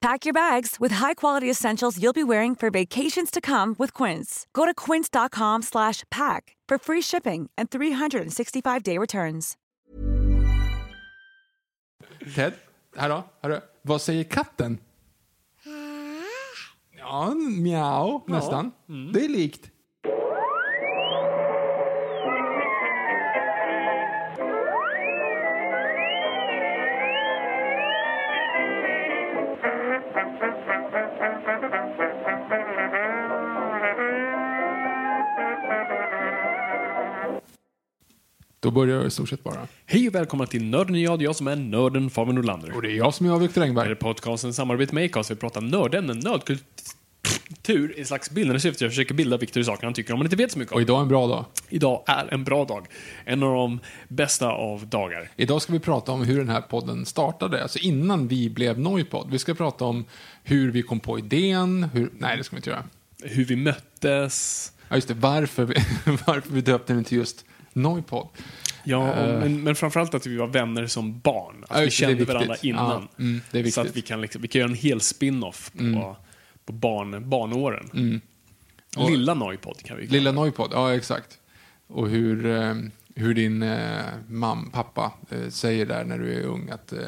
Pack your bags with high-quality essentials you'll be wearing for vacations to come with Quince. Go to quince.com slash pack for free shipping and 365-day returns. Ted, här då, här då. Vad säger katten? Ja, mjau, nästan. Mm. Det är likt. Då börjar jag i stort sett bara. Hej och välkomna till Nörden och jag, det är jag som är nörden Fabian Nordlander. Och det är jag som är jag, Viktor Det här Engberg. är podcasten samarbete med Acast. Vi pratar nördämnen, nördkultur i slags bildande syfte. Jag försöker bilda Viktor i saker han tycker om men inte vet så mycket om. Och idag är en bra dag. Idag är en bra dag. En av de bästa av dagar. Idag ska vi prata om hur den här podden startade, alltså innan vi blev Noipod. Vi ska prata om hur vi kom på idén, hur... Nej, det ska vi inte göra. Hur vi möttes. Ja, just det, varför vi, varför vi döpte den till just Noipod. Ja, och, Eh. men, men framförallt att vi var vänner som barn. Att Ja, vi kände varandra innan. Ja, mm, så att vi kan, liksom, vi kan göra en hel spin-off på, på barn, barnåren. Mm. Och- Lilla Noipod kan vi kalla Lilla. Noipod, ja exakt. Och hur, eh, hur din eh, mam, pappa eh, säger där när du är ung att eh,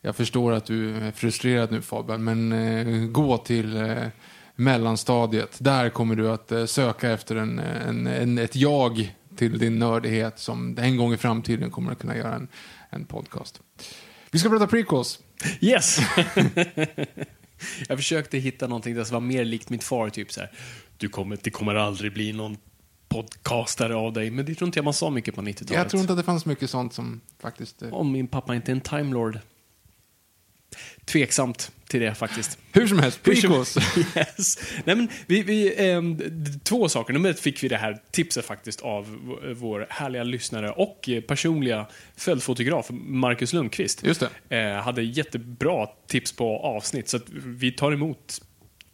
jag förstår att du är frustrerad nu Fabian, men eh, gå till mellanstadiet. Där kommer du att söka efter en, en, en, ett jag till din nördighet som en gång i framtiden kommer att kunna göra en, en podcast. Vi ska prata prequels. Yes! jag försökte hitta någonting som var mer likt mitt far, typ så här. Du kommer, det kommer aldrig bli någon podcastare av dig, men det tror inte jag man sa mycket på 90-talet. Jag tror inte att det fanns mycket sånt som faktiskt... Eh, Om min pappa inte är en Time Lord. Tveksamt till det faktiskt. hur som helst, prequels. yes. Nej, men vi, vi, d- två saker. Nummer ett fick vi det här tipset faktiskt av vår härliga lyssnare och eh, personliga följdfotograf Marcus Lundqvist. Just. Eh, hade jättebra tips på avsnitt, så vi tar emot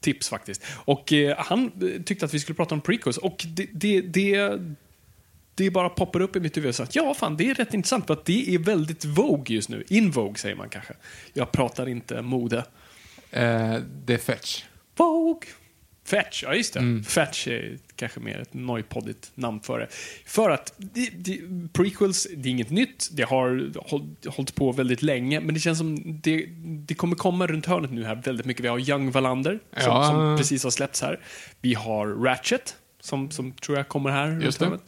tips faktiskt. Och eh, han eh, tyckte att vi skulle prata om prequels och det, det, det, det bara poppar upp i mitt huvud så att ja, fan, det är rätt intressant för att det är väldigt Vogue just nu. In Vogue säger man kanske. Jag pratar inte mode. Eh, det är Fetch. Vogue. Fetch, ja just det. Mm. Fetch är kanske mer ett nojpoddigt namn för det. För att det, det, prequels, det är inget nytt, det har håll, hållit på väldigt länge, men det känns som det, det kommer komma runt hörnet nu här väldigt mycket. Vi har Young Wallander, som, Ja. som precis har släppts här. Vi har Ratchet, som, som tror jag kommer här runt Just det.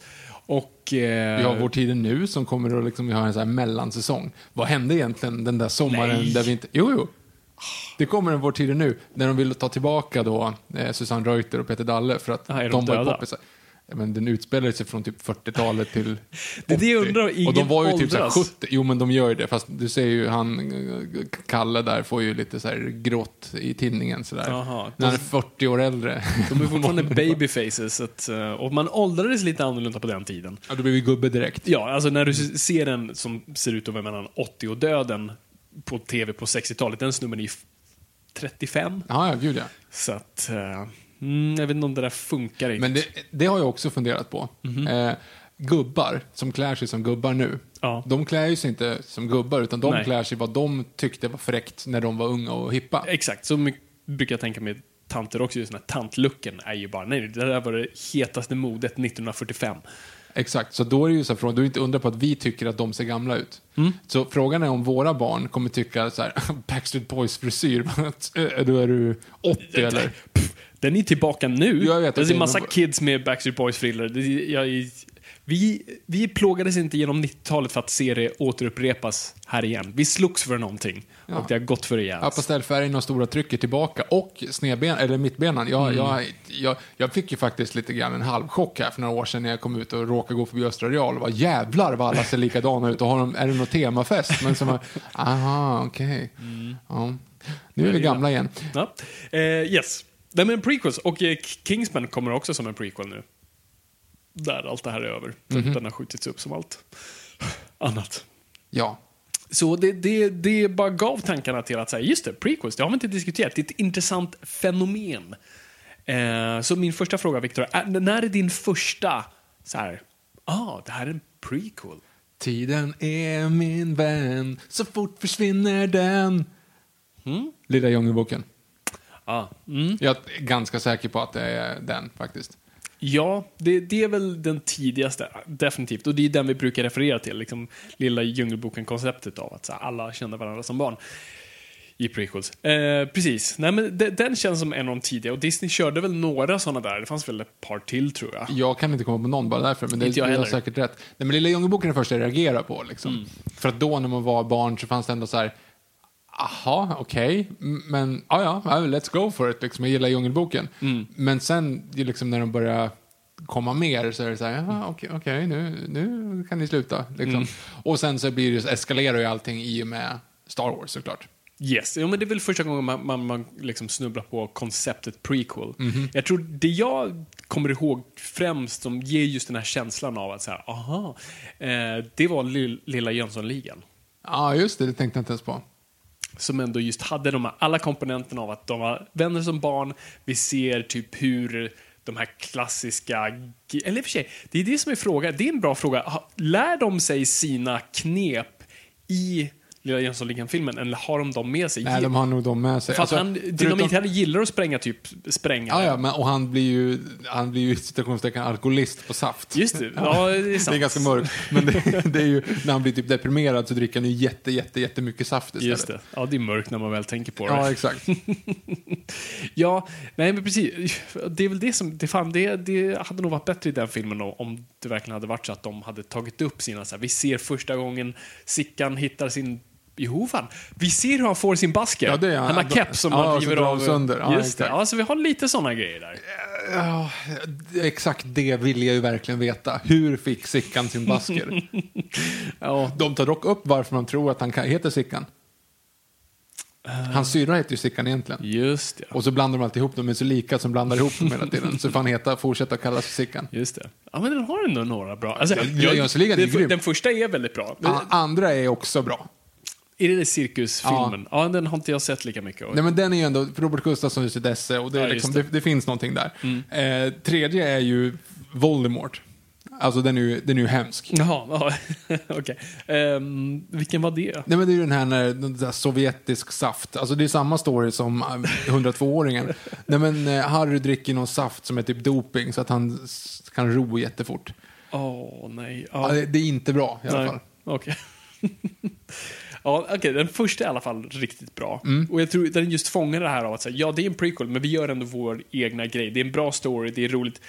Och... Eh, Vi har Vår tid nu som kommer att liksom, vi har en sån här mellansäsong. Vad hände egentligen den där sommaren Nej. där vi inte... Jo, jo. Det kommer en Vår tid nu, när de vill ta tillbaka då eh, Susanne Reuter och Peter Dalle för att Ah, de de var ju döda? Men den utspelade sig från typ 40-talet till Det är det jag 80. undrar, Och de ingen var ju typ så här åldras. 70. Jo, men de gör ju det. Fast du ser ju han, Kalle där, får ju lite så här grått i tinningen sådär. När han är 40 år äldre. De är fortfarande babyfaces, att, eh, och man åldrades lite annorlunda på den tiden. Ja, då blir vi gubbe direkt. Ja, alltså när du ser en som ser ut att vara mellan 80 och döden på tv på 60-talet, den snubben är ju f- 35. Ja, ja, gud ja. Så att, eh, mm, jag vet inte om det där funkar riktigt. Men det, det har jag också funderat på. Eh, gubbar som klär sig som gubbar nu, Ja. de klär ju sig inte som gubbar utan de Nej. klär sig vad de tyckte var fräckt när de var unga och hippa. Exakt, så brukar jag tänka med tanter också. Just den här tantlooken är ju bara, nej, det där var det hetaste modet 1945. Exakt, så då är det ju så frågan, du är inte undra på att vi tycker att de ser gamla ut. Så frågan är om våra barn kommer tycka så här, Backstreet Boys frisyr, då är du 80 eller? Den är tillbaka nu. Jag vet, det är en massa kids med Backstreet Boys-frillor. Det- Vi, vi plågades inte genom 90-talet för att se det återupprepas här igen. Vi slogs för någonting Ja. och det har gått för Ja, rejält. pastellfärgen och stora trycker tillbaka och snedben, eller mittbenan. Jag, Mm. jag, jag, jag fick ju faktiskt lite grann en halvchock här för några år sedan när jag kom ut och råkade gå förbi Östra Real och var jävlar vad alla ser likadana ut och har de, är det någon temafest? Men som, aha, okej. Ja. Nu är vi gamla igen. Ja. Eh, yes. Nej, men prequels. Och eh, Kingsman kommer också som en prequel nu. Där allt det här är över. Mhm. Den har skjutits upp som allt annat. Ja. Så det, det, det bara gav tankarna till att säga, just det, prequels, det har vi inte diskuterat. Det är ett intressant fenomen. Eh, så min första fråga, Victor, är, när är din första, så här, ah, det här är en prequel? Tiden är min vän, så fort försvinner den. Lilla Djungelboken. Ah, mm. Jag är ganska säker på att det är den faktiskt. Ja, det, det är väl den tidigaste, definitivt. Och det är den vi brukar referera till, liksom lilla Djungelboken-konceptet av att så här, alla känner varandra som barn. I prequels. Eh, precis. Nej, men de, den känns som en av de tidiga och Disney körde väl några sådana där. Det fanns väl ett par till tror jag. Jag kan inte komma på någon bara därför, men det Inte jag heller. säkert rätt. Nej, men Lilla Djungelboken är det första jag reagerar på. Liksom. Mm. För att då när man var barn så fanns det ändå så här, aha, okej, m- men ja, ja, let's go for it. Liksom. Jag gillar Djungelboken. Mm. Men sen liksom, när de börjar komma mer så är det så här, okej, okej, nu, nu kan ni sluta. Liksom. Mm. Och sen så blir det, eskalerar ju allting i och med Star Wars såklart. Yes, ja, men det är väl första gången man, man, man liksom snubblar på konceptet prequel. Jag tror det jag kommer ihåg främst som ger just den här känslan av att så här, aha, eh, det var Lill- Lilla Jönssonligan. Ja, just det, det tänkte jag inte ens på som ändå just hade de här, alla komponenterna av att de var vänner som barn. Vi ser typ hur de här klassiska, eller i och för sig, det är det som är frågan. Det är en bra fråga. Lär de sig sina knep i Lilla Jönssonligan-filmen eller har de dem med sig? Nej, de har nog dem med sig. För Alltså, han, förutom- Dynamit han gillar att spränga typ spränga. Ja, ja, men, och han blir ju, han blir ju citationstecken alkoholist på saft. Just det, ja, det är Det sant. är ganska mörkt. Men det, det är ju, när han blir typ deprimerad så dricker han ju jätte, jätte, jättemycket saft istället. Just det. Ja, det är mörkt när man väl tänker på det. Ja, exakt. Ja, nej men precis. Det är väl det som, det, fan, det, det hade nog varit bättre i den filmen då, om det verkligen hade varit så att de hade tagit upp sina, så här, vi ser första gången Sickan hittar sin Jo fan, vi ser hur han får sin basker. Ja, det han har keps som ja, han river av. sönder. Ja, Just det. Ja, så vi har lite såna grejer där. Ja, exakt det vill jag ju verkligen veta. Hur fick Sickan sin basker? Ja, De tar dock upp varför man tror att han heter Sickan. Hans syrra heter ju Sickan egentligen. just det. Och så blandar de alltid ihop dem, de är så lika som blandar ihop dem hela tiden. Så får han heta, fortsätta kallas Sickan. Just det. Ja, men den har ändå några bra. Alltså, Ja, Jönssonligan är den, den första är väldigt bra. Andra är också bra. Är det cirkusfilmen? Ja. den har inte jag sett lika mycket av. Nej men den är ju ändå, Robert Gustafsson är sitt esse och det, Ja, liksom, det. det. Det, finns någonting där. Eh, tredje är ju Voldemort. Alltså den är ju, den är ju hemsk. Jaha, ja, okej. Ehm, vilken var det? Nej men det är ju den här när, den där sovjetisk saft. Alltså det är samma story som eh, 102-åringen. Nej men eh, Harry dricker någon saft som är typ doping så att han kan ro jättefort. Åh, nej. Ja, det, det är inte bra i alla Nej, fall. Okej. ja, okej, den första är i alla fall riktigt bra. Mm. Och jag tror den just fångar det här av att säga, ja det är en prequel, men vi gör ändå vår egna grej. Det är en bra story, det är roligt.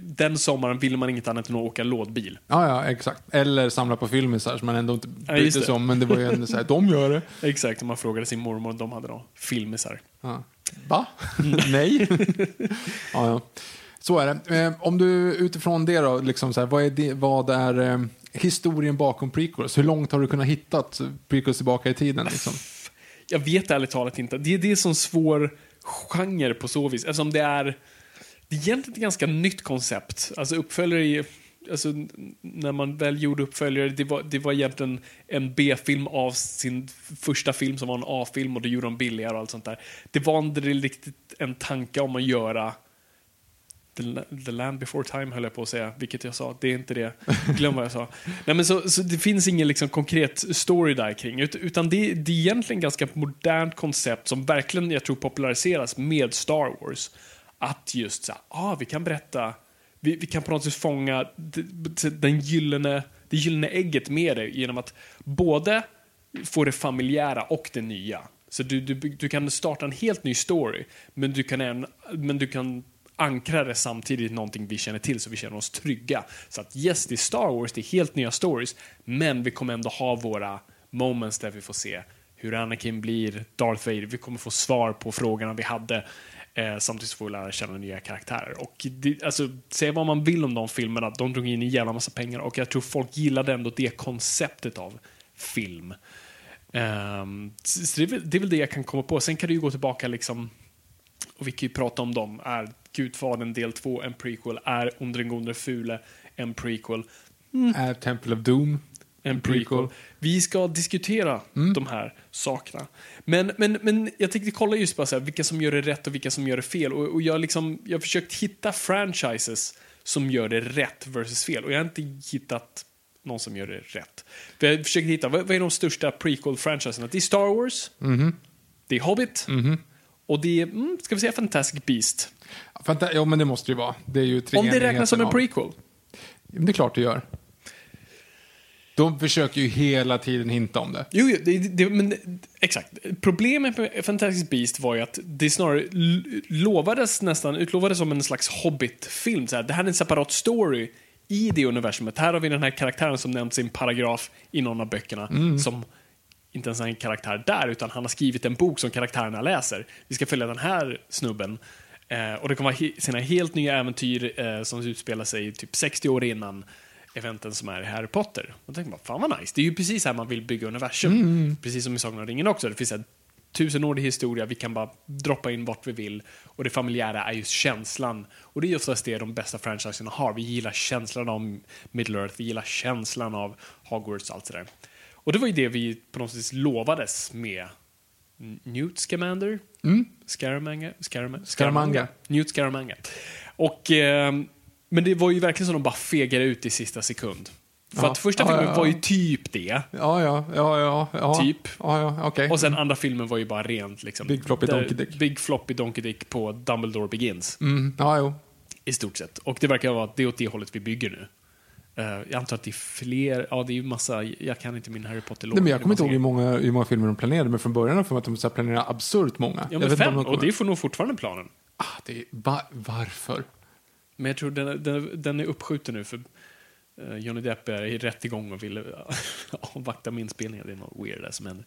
Den sommaren vill man inget annat än att åka lådbil. Ja, ja, exakt. Eller samla på filmisar som man ändå inte Ja, brydde sig om. Men det var ju ändå så här, de gör det. Exakt, om man frågade sin mormor, de hade då filmisar. Ja. Va? Nej? ja, ja. Så är det. Eh, om du utifrån det då, liksom så här, vad är, det, vad är eh, historien bakom prequels? Hur långt har du kunnat hitta prequels tillbaka i tiden? Liksom? Jag vet ärligt talat inte. Det är det som svår genre på så vis. Alltså, Eftersom det är, det är egentligen ett ganska nytt koncept. Alltså uppföljare i, alltså när man väl gjorde uppföljare, det var, det var egentligen en B-film av sin första film som var en A-film och då gjorde de billigare och allt sånt där. Det var inte riktigt en tanke om att göra The, La- The Land Before Time höll jag på att säga, vilket jag sa. Det är inte det. Glöm vad jag sa. Nej, men så, så det finns ingen liksom konkret story där kring. Ut, utan det, det är egentligen ganska modernt koncept som verkligen, jag tror, populariseras med Star Wars. Att just så här, ah, vi kan berätta, vi, vi kan på något sätt fånga den gyllene, det gyllene ägget med det genom att både få det familjära och det nya. Så du, du, du kan starta en helt ny story, men du kan, en, men du kan ankrar det samtidigt i någonting vi känner till så vi känner oss trygga. Så att yes, det är Star Wars, det är helt nya stories, men vi kommer ändå ha våra moments där vi får se hur Anakin blir Darth Vader. Vi kommer få svar på frågorna vi hade. Eh, samtidigt får vi lära känna nya karaktärer. Och det, alltså, säga vad man vill om de filmerna, de drog in en jävla massa pengar och jag tror folk gillade ändå det konceptet av film. Um, så det är, väl, det är väl det jag kan komma på. Sen kan du ju gå tillbaka liksom, och vi kan ju prata om dem. Är Gudfadern del 2 en prequel? Är gode fule en prequel? Är Temple of Doom en prequel. Vi ska diskutera de här sakerna. Men, men, men jag tänkte kolla just på så här, vilka som gör det rätt och vilka som gör det fel. Och, och jag, liksom, jag har försökt hitta franchises som gör det rätt versus fel. Och jag har inte hittat någon som gör det rätt. För jag försöker hitta, vad, vad är de största prequel-franchiserna? Det är Star Wars, det är Hobbit och det är, mm, ska vi säga Fantastic Beast. Fanta ja, men det måste ju vara. Det är ju Om det räknas som en prequel. Men det är klart det gör. De försöker ju hela tiden hinta om det. Jo, jo det, det, men exakt. Problemet med Fantastic Beast var ju att det snarare lovades nästan, utlovades som en slags Hobbit-film. Så här, det här är en separat story i det universumet. Här har vi den här karaktären som nämns i en paragraf i någon av böckerna som inte ens en karaktär där, utan han har skrivit en bok som karaktärerna läser. Vi ska följa den här snubben. Eh, och det kommer vara he- sina helt nya äventyr eh, som utspelar sig typ 60 år innan eventen som är Harry Potter. Och tänker man, fan vad nice. Det är ju precis här man vill bygga universum. Precis som i Sagan om ringen också. Det finns en tusenårig historia, vi kan bara droppa in vart vi vill. Och det familjära är just känslan. Och det är oftast det de bästa franchiserna har. Vi gillar känslan av Middle Earth, vi gillar känslan av Hogwarts och allt sådär. Och det var ju det vi på något sätt lovades med Newt Scamander? Scaramanga? Scaramanga? Scaramanga. Newt Scaramanga. Och, ehm, men det var ju verkligen som de bara fegade ut i sista sekund. För Ja. att första filmen ja, ja. var ju typ det. Ja, ja, ja, ja. Typ. Ja, ja, okej. Och sen andra filmen var ju bara rent liksom. Big Floppy Donkey Dick. Big Floppy Donkey Dick på Dumbledore Begins. Mm, ja, jo. I stort sett. Och det verkar vara att det är åt det hållet vi bygger nu. Eh, jag antar att det är fler, ja det är ju massa, jag kan inte min Harry potter Nej, men jag kommer inte ihåg hur många, hur många filmer de planerade, men från början har jag att de så planerade absurt många. Ja Jag men vet inte om fem, och det får nog fortfarande planen. ah, det är, va, Varför? Men jag tror den, den, den är uppskjuten nu för eh, Johnny Depp är i rättegång och vill uh, avvakta med inspelningen. Det är något weird där som händer.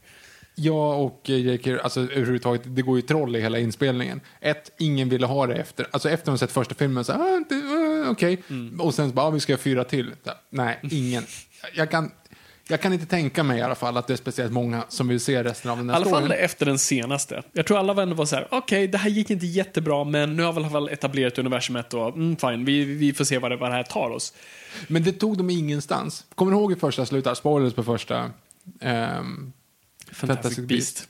Jag och eh, J.K. Alltså överhuvudtaget, det går ju troll i hela inspelningen. Ett, ingen ville ha det efter. Alltså efter de sett första filmen, så ah, inte, ah, okej. Mm. Och sen bara, ah, vi ska göra fyra till. Nej, ingen. Jag kan, jag kan inte tänka mig i alla fall att det är speciellt många som vill se resten av den I här alla fall efter den senaste. Jag tror alla vänner var så här: okej, det här gick inte jättebra, men nu har vi i alla fall etablerat universumet och mm, fine, vi, vi får se vad det, vad det här tar oss. Men det tog dem ingenstans. Kommer du ihåg hur första slutar? Spoilers på första. ehm, Fantastic, Fantastic Beast.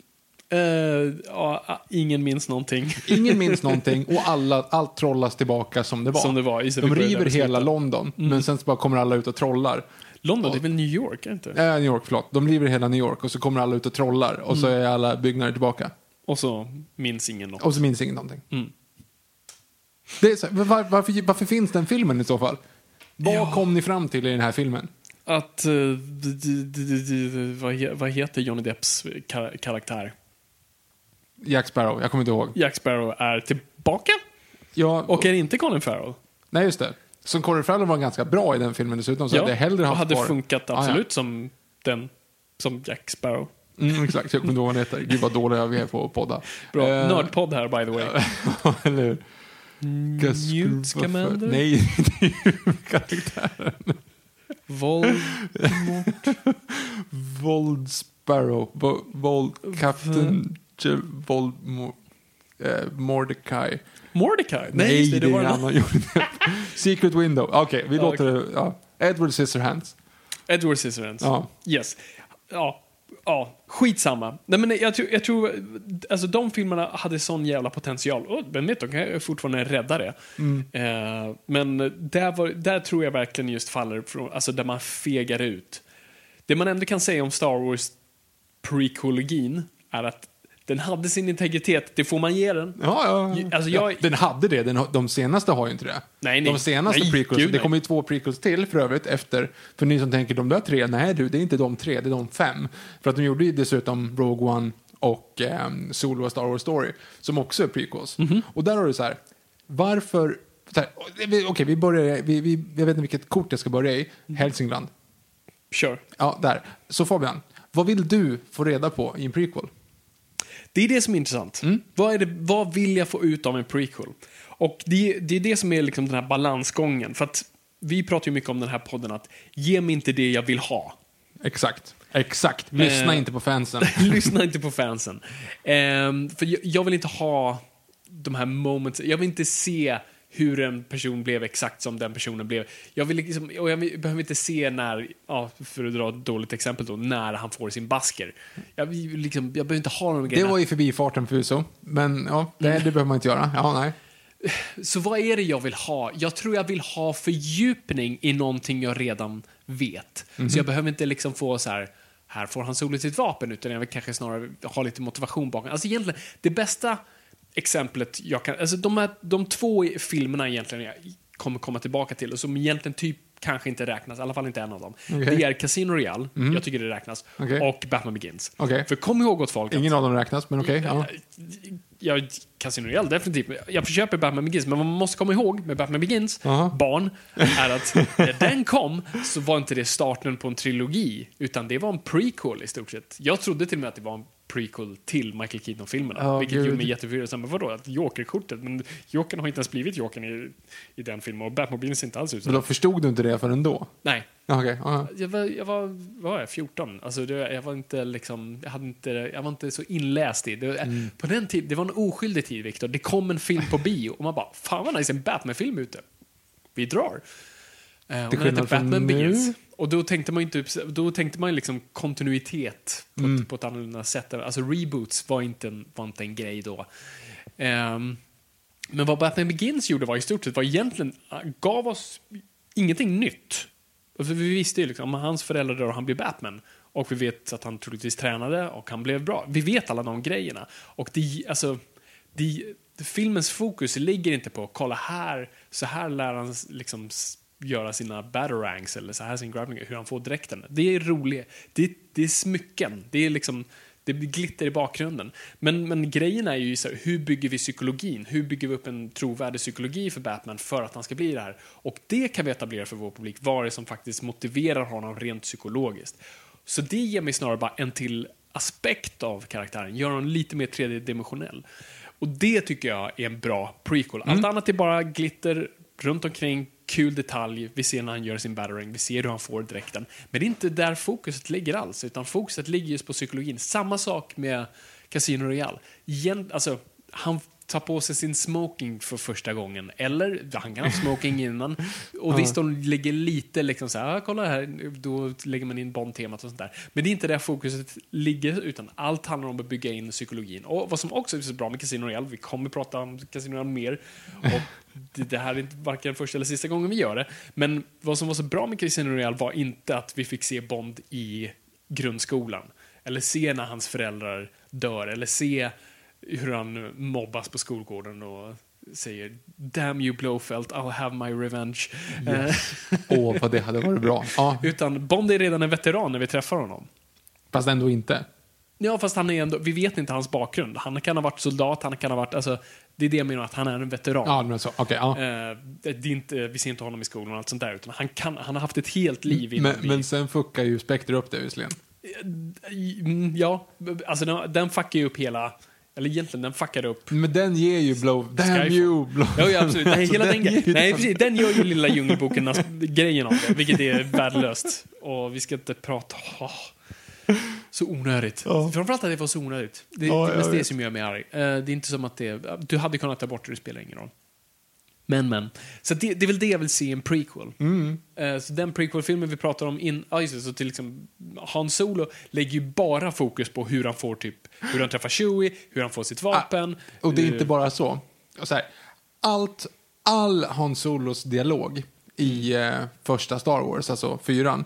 Eh, ja, ingen minns någonting. ingen minns någonting och alla, allt trollas tillbaka som det var. Som det var, just De river hela. London, men sen så bara kommer alla ut och trollar. London, det är väl New York, inte? Eh, New York, förlåt. De river hela New York och så kommer alla ut och trollar och så är alla byggnader tillbaka. Och så minns ingen något. Och så minns ingen någonting. Mm. Så, var, varför, varför finns den filmen i så fall? Vad Ja. kom ni fram till i den här filmen? Att, eh, d- vad, he- vad heter Johnny Depps kar- karaktär? Jack Sparrow, jag kommer inte ihåg. Jack Sparrow är tillbaka Ja, och är inte Colin Farrell. Nej, just det. Som Corey Farrell var ganska bra i den filmen dessutom, så hade jag hellre och haft hade kvar- funkat Ah, ja. absolut som den, som Jack Sparrow. Mm, exakt, jag kommer inte ihåg vad han heter. Gud vad dåliga vi är på att podda. Bra. Eh, Nördpodd här by the way. Eller hur? Newt Scamander? Nej, det är ju karaktären. Våld. Vold Sparrow. Vo- Vold Captain Vold eh, Mordecai. Mordecai? Nej, just det, det, var Johnny Depp. Secret Window. Okej, vi Ja, låter det... Ja. Edward Scissorhands. Edward Scissorhands. Ja. Yes. Ja. Ja, skitsamma. Nej, men jag tror, jag tror, alltså de filmerna hade sån jävla potential. Oh, vem vet, de kan fortfarande rädda det. Mm. Eh, men där, var, där tror jag verkligen just faller från, alltså där man fegar ut. Det man ändå kan säga om Star Wars prekologin är att den hade sin integritet, det får man ge den. Ja, ja. Alltså, jag- ja. Den hade det. Den, de senaste har ju inte det. Nej, nej. De senaste Nej, prequels, gud, det kommer ju två prequels till för övrigt efter. För ni som tänker de där tre, nej du, det är inte de tre, det är de fem. För att de gjorde ju dessutom Rogue One och um, Solo Star Wars Story, som också är prequels. Mhm. Och där har du så här, Varför... Okej, vi börjar... Vi, vi, jag vet inte vilket kort jag ska börja i. Hälsingland. Kör. Ja, där. Så Fabian, vad vill du få reda på i en prequel? Det är det som är intressant. Vad, är det, vad vill jag få ut av en prequel? Och det, det är det som är liksom den här balansgången. För att vi pratar ju mycket om den här podden att ge mig inte det jag vill ha. Exakt. Exakt. Lyssna Eh. inte på fansen. Lyssna inte på fansen. Ehm, för jag, jag vill inte ha de här moments, jag vill inte se hur en person blev exakt som den personen blev. Jag vill liksom, och jag behöver inte se när, ja, för att dra ett dåligt exempel då, när han får sin basker. Jag, liksom, jag behöver inte ha de Det grejerna. var i förbifarten förvisso. Men ja, det, det behöver man inte göra. Ja, nej. Så vad är det jag vill ha? Jag tror jag vill ha fördjupning i någonting jag redan vet. Så jag behöver inte liksom få så här, här får han solo sitt vapen, utan jag vill kanske snarare ha lite motivation bakom. Alltså egentligen, det bästa exemplet jag kan, alltså de, här, de två filmerna egentligen jag kommer komma tillbaka till och som egentligen typ kanske inte räknas, i alla fall inte en av dem. Okej. Det är Casino Royale, jag tycker det räknas, Okej. och Batman Begins. Okej. För kom ihåg åt folk att Ingen av dem räknas, men okej. ja. Ja, Casino Royale, definitivt. Jag köper Batman Begins, men vad man måste komma ihåg med Batman Begins, Aha. barn, är att när den kom så var inte det starten på en trilogi, utan det var en prequel i stort sett. Jag trodde till och med att det var en prequel till Michael Keaton-filmerna, Ja, vilket gud. gjorde mig jätteförvirrad. Men vadå, att Joker-kortet? Men Jokern har inte ens blivit Jokern i, i den filmen, och Batman Begins ser inte alls ut så. Men då förstod du inte det förrän då? Nej. Okej. ja. Jag var, jag var, vad var jag, 14? Alltså det, jag var inte liksom, jag hade inte, jag var inte så inläst i det. Mm. På den tiden, det var en oskyldig tid, Viktor. Det kom en film på bio och man bara, fan vad nice, en Batman-film ute. Vi drar. Eh, Till skillnad från Batman nu. Begins. Och då tänkte man ju typ, då tänkte man liksom kontinuitet på, Mm. ett, på ett annorlunda sätt. Alltså reboots var inte en, var inte en grej då. Ehm, men vad Batman Begins gjorde var i stort sett var egentligen, gav oss ingenting nytt. För vi visste ju liksom, hans föräldrar dör och han blir Batman. Och vi vet att han troligtvis tränade och han blev bra. Vi vet alla de grejerna. Och det, alltså, det, filmens fokus ligger inte på, kolla här, så här lär han liksom göra sina batarangs eller så här sin grappling, hur han får dräkten. Det är roligt. Det, det är smycken. Det är liksom det blir glitter i bakgrunden. Men, men grejen är ju så här, hur bygger vi psykologin? Hur bygger vi upp en trovärdig psykologi för Batman för att han ska bli det här? Och det kan vi etablera för vår publik, vad det är som faktiskt motiverar honom rent psykologiskt. Så det ger mig snarare bara en till aspekt av karaktären, gör honom lite mer tredjedimensionell. Och det tycker jag är en bra prequel. Allt annat är bara glitter runt omkring, kul detalj, vi ser när han gör sin battering, vi ser hur han får dräkten. Men det är inte där fokuset ligger alls, utan fokuset ligger just på psykologin. Samma sak med Casino Royale. Igen, alltså, han tar på sig sin smoking för första gången, eller han kan ha smoking innan. Och visst, de lägger lite liksom så här, ah, kolla här, då lägger man in Bond-temat och sånt där. Men det är inte där fokuset ligger, utan allt handlar om att bygga in psykologin. Och vad som också är så bra med Casino Royale, vi kommer prata om Casino Royale mer, och det, det här är inte varken första eller sista gången vi gör det, men vad som var så bra med Casino Royale var inte att vi fick se Bond i grundskolan, eller se när hans föräldrar dör, eller se hur han mobbas på skolgården och säger “Damn you Blowfelt, I'll have my revenge”. Eh, Åh, vad det hade varit bra. Ja, utan Bond är redan en veteran när vi träffar honom. fast ändå inte. Ja, fast han är ändå, vi vet inte hans bakgrund. Han kan ha varit soldat, han kan ha varit, alltså, det är det jag menar, att han är en veteran. Ja, men så. Okej, ja. Eh, det är inte, vi ser inte honom i skolan och allt sånt där, utan han, kan, han har haft ett helt liv innan Men, vi... men sen fuckar ju Spectre upp det visserligen. Mm, Ja, alltså den, den fuckar ju upp hela, eller egentligen den fuckade upp Men den ger ju blow... Damn Skyfall. you! Blow. Ja, ja absolut. Nej, Alltså, hela den, ju Nej, den- precis. Den gör ju lilla Djungelboken-grejen av det, vilket är värdelöst. Och vi ska inte prata... åh. så onödigt. Ja. Framförallt att det var så onödigt. Det, är mest det som gör mig arg. Eh, Det är inte som att det... Du hade kunnat ta bort det, det spelar ingen roll. Men, men. Så det, det är väl det jag vill se i en prequel. Mm. Eh, Så den prequel-filmen vi pratar om, in, ja, just det, så till liksom, Han Solo lägger ju bara fokus på hur han får typ, hur han träffar Chewie, hur han får sitt vapen. Ah, Och det är eh, inte bara så. Så här, allt, all Han Solos dialog i eh, första Star Wars, alltså fyran, eh,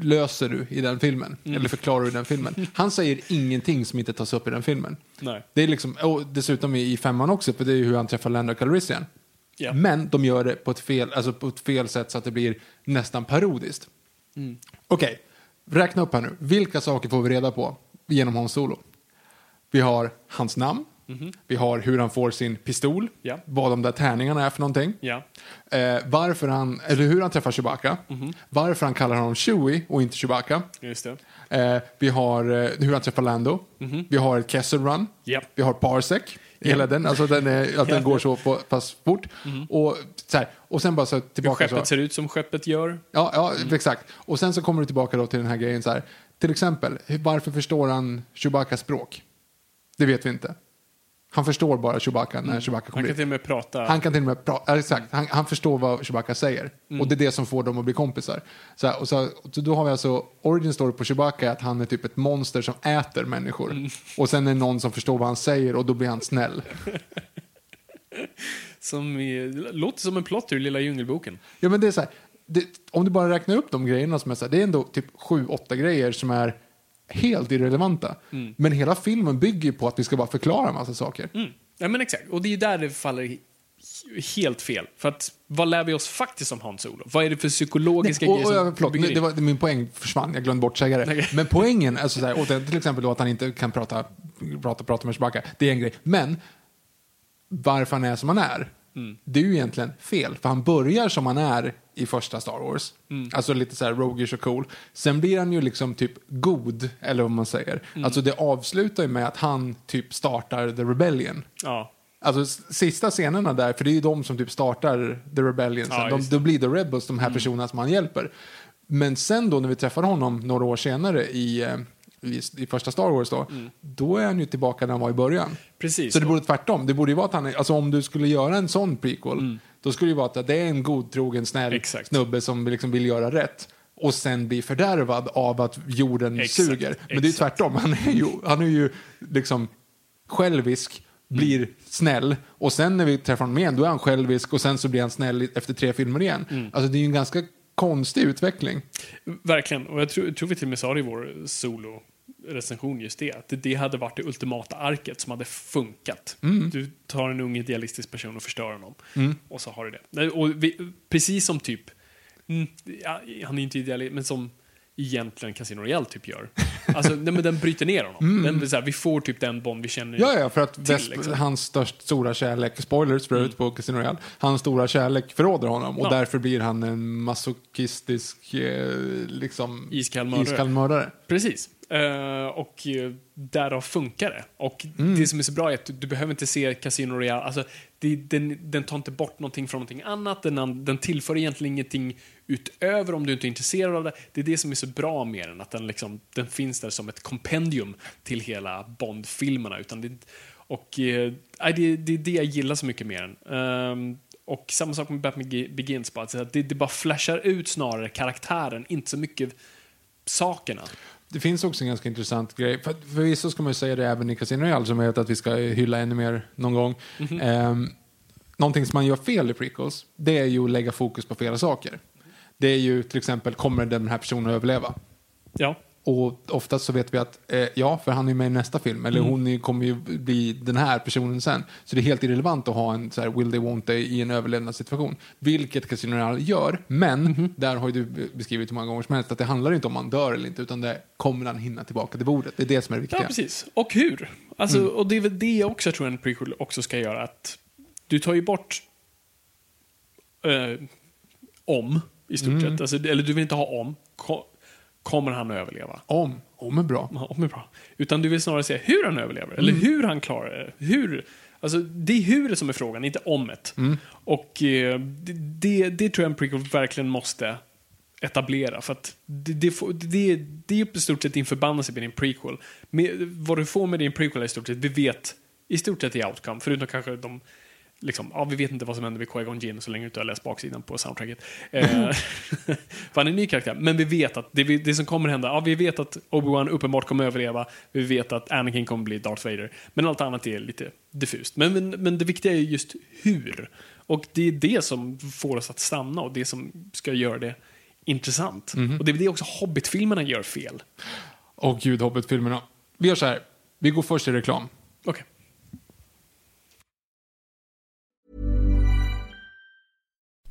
löser du i den filmen. Mm. Eller förklarar du i den filmen. Han säger ingenting som inte tas upp i den filmen. Nej. Det är liksom, och dessutom i, femman också, för det är ju hur han träffar Lando Calrissian. Ja. Men de gör det på ett, fel, alltså på ett fel sätt så att det blir nästan parodiskt. Mm. Okej, räkna upp här nu. Vilka saker får vi reda på genom Hans Solo? Vi har hans namn, Vi har hur han får sin pistol. Ja. Vad de där tärningarna är för någonting. Ja. Eh, varför han, eller hur han träffar Chewbacca. Varför han kallar honom Chewie och inte Chewbacca. Eh, vi har eh, hur han träffar Lando. Vi har ett Kessel Run. Ja. Vi har Parsec. Hela den, alltså den är, att den går så på, pass fort. Och, så här, och sen bara så tillbaka så. Skeppet ser ut som skeppet gör. Ja, ja exakt. Och sen så kommer du tillbaka då till den här grejen så här. Till exempel, hur- varför förstår han Chewbaccas språk? Det vet vi inte. Han förstår bara Chewbacca när Chewbacca Han kommer kan dit. till och med prata. Han kan till och med prata, exakt, han, han förstår vad Chewbacca säger. Och det är det som får dem att bli kompisar. Så, här, och så, så då har vi alltså, origin story på Chewbacca är att han är typ ett monster som äter människor. Och sen är det någon som förstår vad han säger och då blir han snäll. Som i, låter som en plott ur Lilla Djungelboken. Ja men det är så här, det, om du bara räknar upp de grejerna som är så här, det är ändå typ sju, åtta grejer som är helt irrelevanta. Men hela filmen bygger på att vi ska bara förklara en massa saker. Mm. Ja, men exakt. Och det är där det faller he- helt fel. För att, vad lär vi oss faktiskt om Hans Solo? Vad är det för psykologiska och, och, grejer förlåt, bygger nu, in? det var, min poäng försvann, jag glömde bort säga det. Men poängen, alltså så här, och till exempel då att han inte kan prata, prata, prata med Chewbacca, det är en grej. Men varför han är som han är, Mm. det är ju egentligen fel. För han börjar som han är i första Star Wars. Mm. Alltså lite så här roguish och cool. Sen blir han ju liksom typ god, eller vad man säger. Mm. Alltså det avslutar ju med att han typ startar The Rebellion. Ja. Alltså sista scenerna där, för det är ju de som typ startar The Rebellion sen. Ja, de, då blir The Rebels de här personerna som han hjälper. Men sen då när vi träffar honom några år senare i, eh, i, första Star Wars då, då är han ju tillbaka där han var i början. Precis. Så det borde tvärtom. Det borde ju vara att han är, alltså om du skulle göra en sån prequel, då skulle det vara att det är en godtrogen, snäll Exakt. snubbe som liksom vill göra rätt. Och sen blir fördärvad av att jorden Exakt, suger. Men det är exakt. tvärtom. Han är ju, han är ju liksom självisk, blir snäll och sen när vi träffar honom igen då är han självisk och sen så blir han snäll efter tre filmer igen. Alltså det är ju en ganska konstig utveckling. Verkligen. Och jag tror, tror vi till och med sa det i vår solo-recension just det. Att det- hade varit det ultimata arket som hade funkat. Du tar en ung idealistisk person och förstör honom. Och så har du det. Och vi, precis som typ, mm, ja, han är inte idealist, men som egentligen Casino Royale typ gör. Alltså, nej, men den bryter ner honom. Den, så här, vi får typ den Bond vi känner. Ja, ja, för att till, Vesp, liksom. hans störst, stora kärlek, spoilers för övrigt på Casino Royale, hans stora kärlek förråder honom och Ja. därför blir han en masochistisk eh, liksom, iskall mördare. Precis. Eh, och uh, därav funkar det. Och Mm. det som är så bra är att du, du behöver inte se Casino Royale. Alltså, det, den, den tar inte bort någonting från någonting annat. Den, den tillför egentligen ingenting utöver om du inte är intresserad av det. Det är det som är så bra med den. Att den, liksom, den finns där som ett kompendium till hela Bond-filmerna. Utan det, och nej, det, det är det jag gillar så mycket med den. Ehm, och samma sak med Batman Begins. Bara, att det, det bara flashar ut snarare karaktären, inte så mycket sakerna. Det finns också en ganska intressant grej. För, förvisso ska man ju säga det även i Casino Royale som jag vet att vi ska hylla ännu mer någon gång. Mhm. Ehm, någonting som man gör fel i prequels, det är ju att lägga fokus på flera saker. Det är ju till exempel, kommer den här personen att överleva? Ja. Och oftast så vet vi att, eh, ja, för han är med i nästa film, eller hon är, kommer ju bli den här personen sen. Så det är helt irrelevant att ha en så här, will they, won't they i en överlevnadssituation. Vilket Casino Royale gör, men där har ju du beskrivit hur många gånger som helst att det handlar inte om man dör eller inte, utan det kommer han hinna tillbaka till bordet. Det är det som är det viktiga. Ja, precis. Och hur? Alltså, Och det är väl det jag också tror en prequel också ska göra. Att du tar ju bort eh, om, i stort sett. Alltså, eller du vill inte ha om. Ko- kommer han att överleva? Om, om är bra. Ja, Om är bra. Utan du vill snarare se hur han överlever. Eller hur han klarar det. Hur. Alltså, det är hur som är frågan, inte omet. Och eh, det, det, det tror jag en prequel verkligen måste etablera. För att det, det, får, det, det är i stort sett din förbannelse med din prequel. Med, vad du får med din prequel är i stort sett, vi vet i stort sett i outcome, förutom kanske de Liksom, ja, vi vet inte vad som händer med Qui-Gon Jinn så länge du inte har läst baksidan på soundtracket. Eh, för han är en ny karaktär. Men vi vet att det, vi- det som kommer hända, ja, vi vet att Obi-Wan uppenbart kommer överleva. Vi vet att Anakin kommer bli Darth Vader. Men allt annat är lite diffust. Men, men, men det viktiga är just hur. Och det är det som får oss att stanna och det som ska göra det intressant. Och det är det också Hobbit-filmerna gör fel. Och gud, Hobbit-filmerna. Vi gör så här, vi går först till reklam. Okej.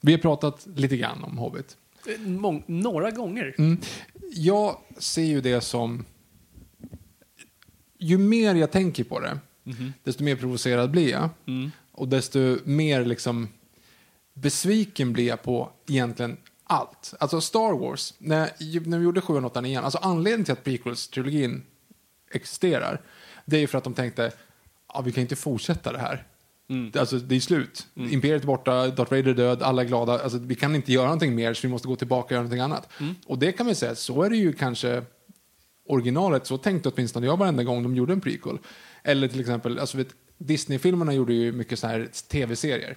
Vi har pratat lite grann om Hobbit. Mång, några gånger. Jag ser ju det som... Ju mer jag tänker på det, desto mer provocerad blir jag. Och desto mer liksom besviken blir jag på egentligen allt. Alltså Star Wars, när, när vi gjorde 7 och 8 igen, alltså anledningen till att prequels-trilogin existerar, det är ju för att de tänkte, ja, vi kan inte fortsätta det här. Det- Alltså, det är slut. Imperiet är borta, Darth Vader är död, alla är glada. Alltså, vi kan inte göra någonting mer, så vi måste gå tillbaka och göra någonting annat. Och det kan vi säga, så är det ju kanske originalet. Så tänkte åtminstone jag varenda gång de gjorde en prequel. Eller till exempel, alltså, Disney-filmerna gjorde ju mycket så här tv-serier.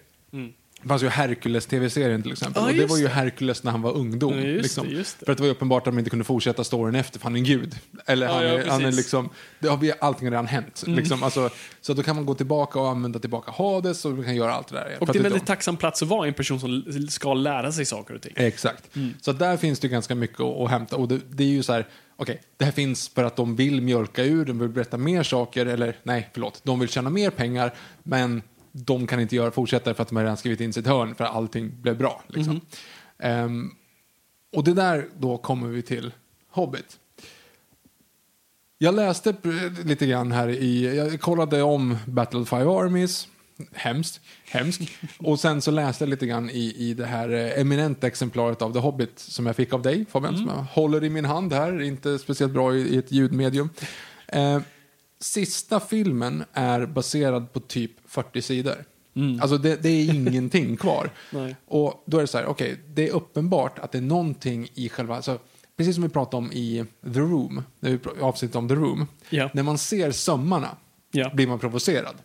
Det fanns ju Hercules-tv-serien till exempel. Ja, och det var ju. Hercules när han var ungdom. Ja, just liksom. det, just det. För att det var uppenbart att de inte kunde fortsätta storyn efter, för han är en gud. Eller Ja, han, ja, är, han är liksom, det har allting har redan hänt. Mm. Liksom. Alltså, så då kan man gå tillbaka och använda tillbaka Hades och vi kan göra allt det där. Och det är en väldigt tacksam plats att vara en person som ska lära sig saker och ting. Exakt. Mm. Så där finns det ganska mycket att, hämta. Och det, det är ju så här, okej, det här finns för att de vill mjölka ur, de vill berätta mer saker, eller nej, förlåt, de vill tjäna mer pengar, men de kan inte göra fortsätta för att de har redan skrivit in sitt hörn för att allting blev bra. Liksom. Mhm. Ehm, och det där, då kommer vi till Hobbit. Jag läste lite grann här i, jag kollade om Battle of Five Armies, hemskt, hemskt. Och sen så läste jag lite grann i, i det här eh, eminenta exemplaret av The Hobbit som jag fick av dig Fabian, som jag håller i min hand här, inte speciellt bra i, i ett ljudmedium. Eh, sista filmen är baserad på typ 40 sidor. Alltså det, det är ingenting kvar. Nej. Och då är det så här, okej, det är uppenbart att det är någonting i själva, alltså, precis som vi pratade om i The Room, när vi avsnittet om The Room, Ja. när man ser sömmarna Ja. blir man provocerad.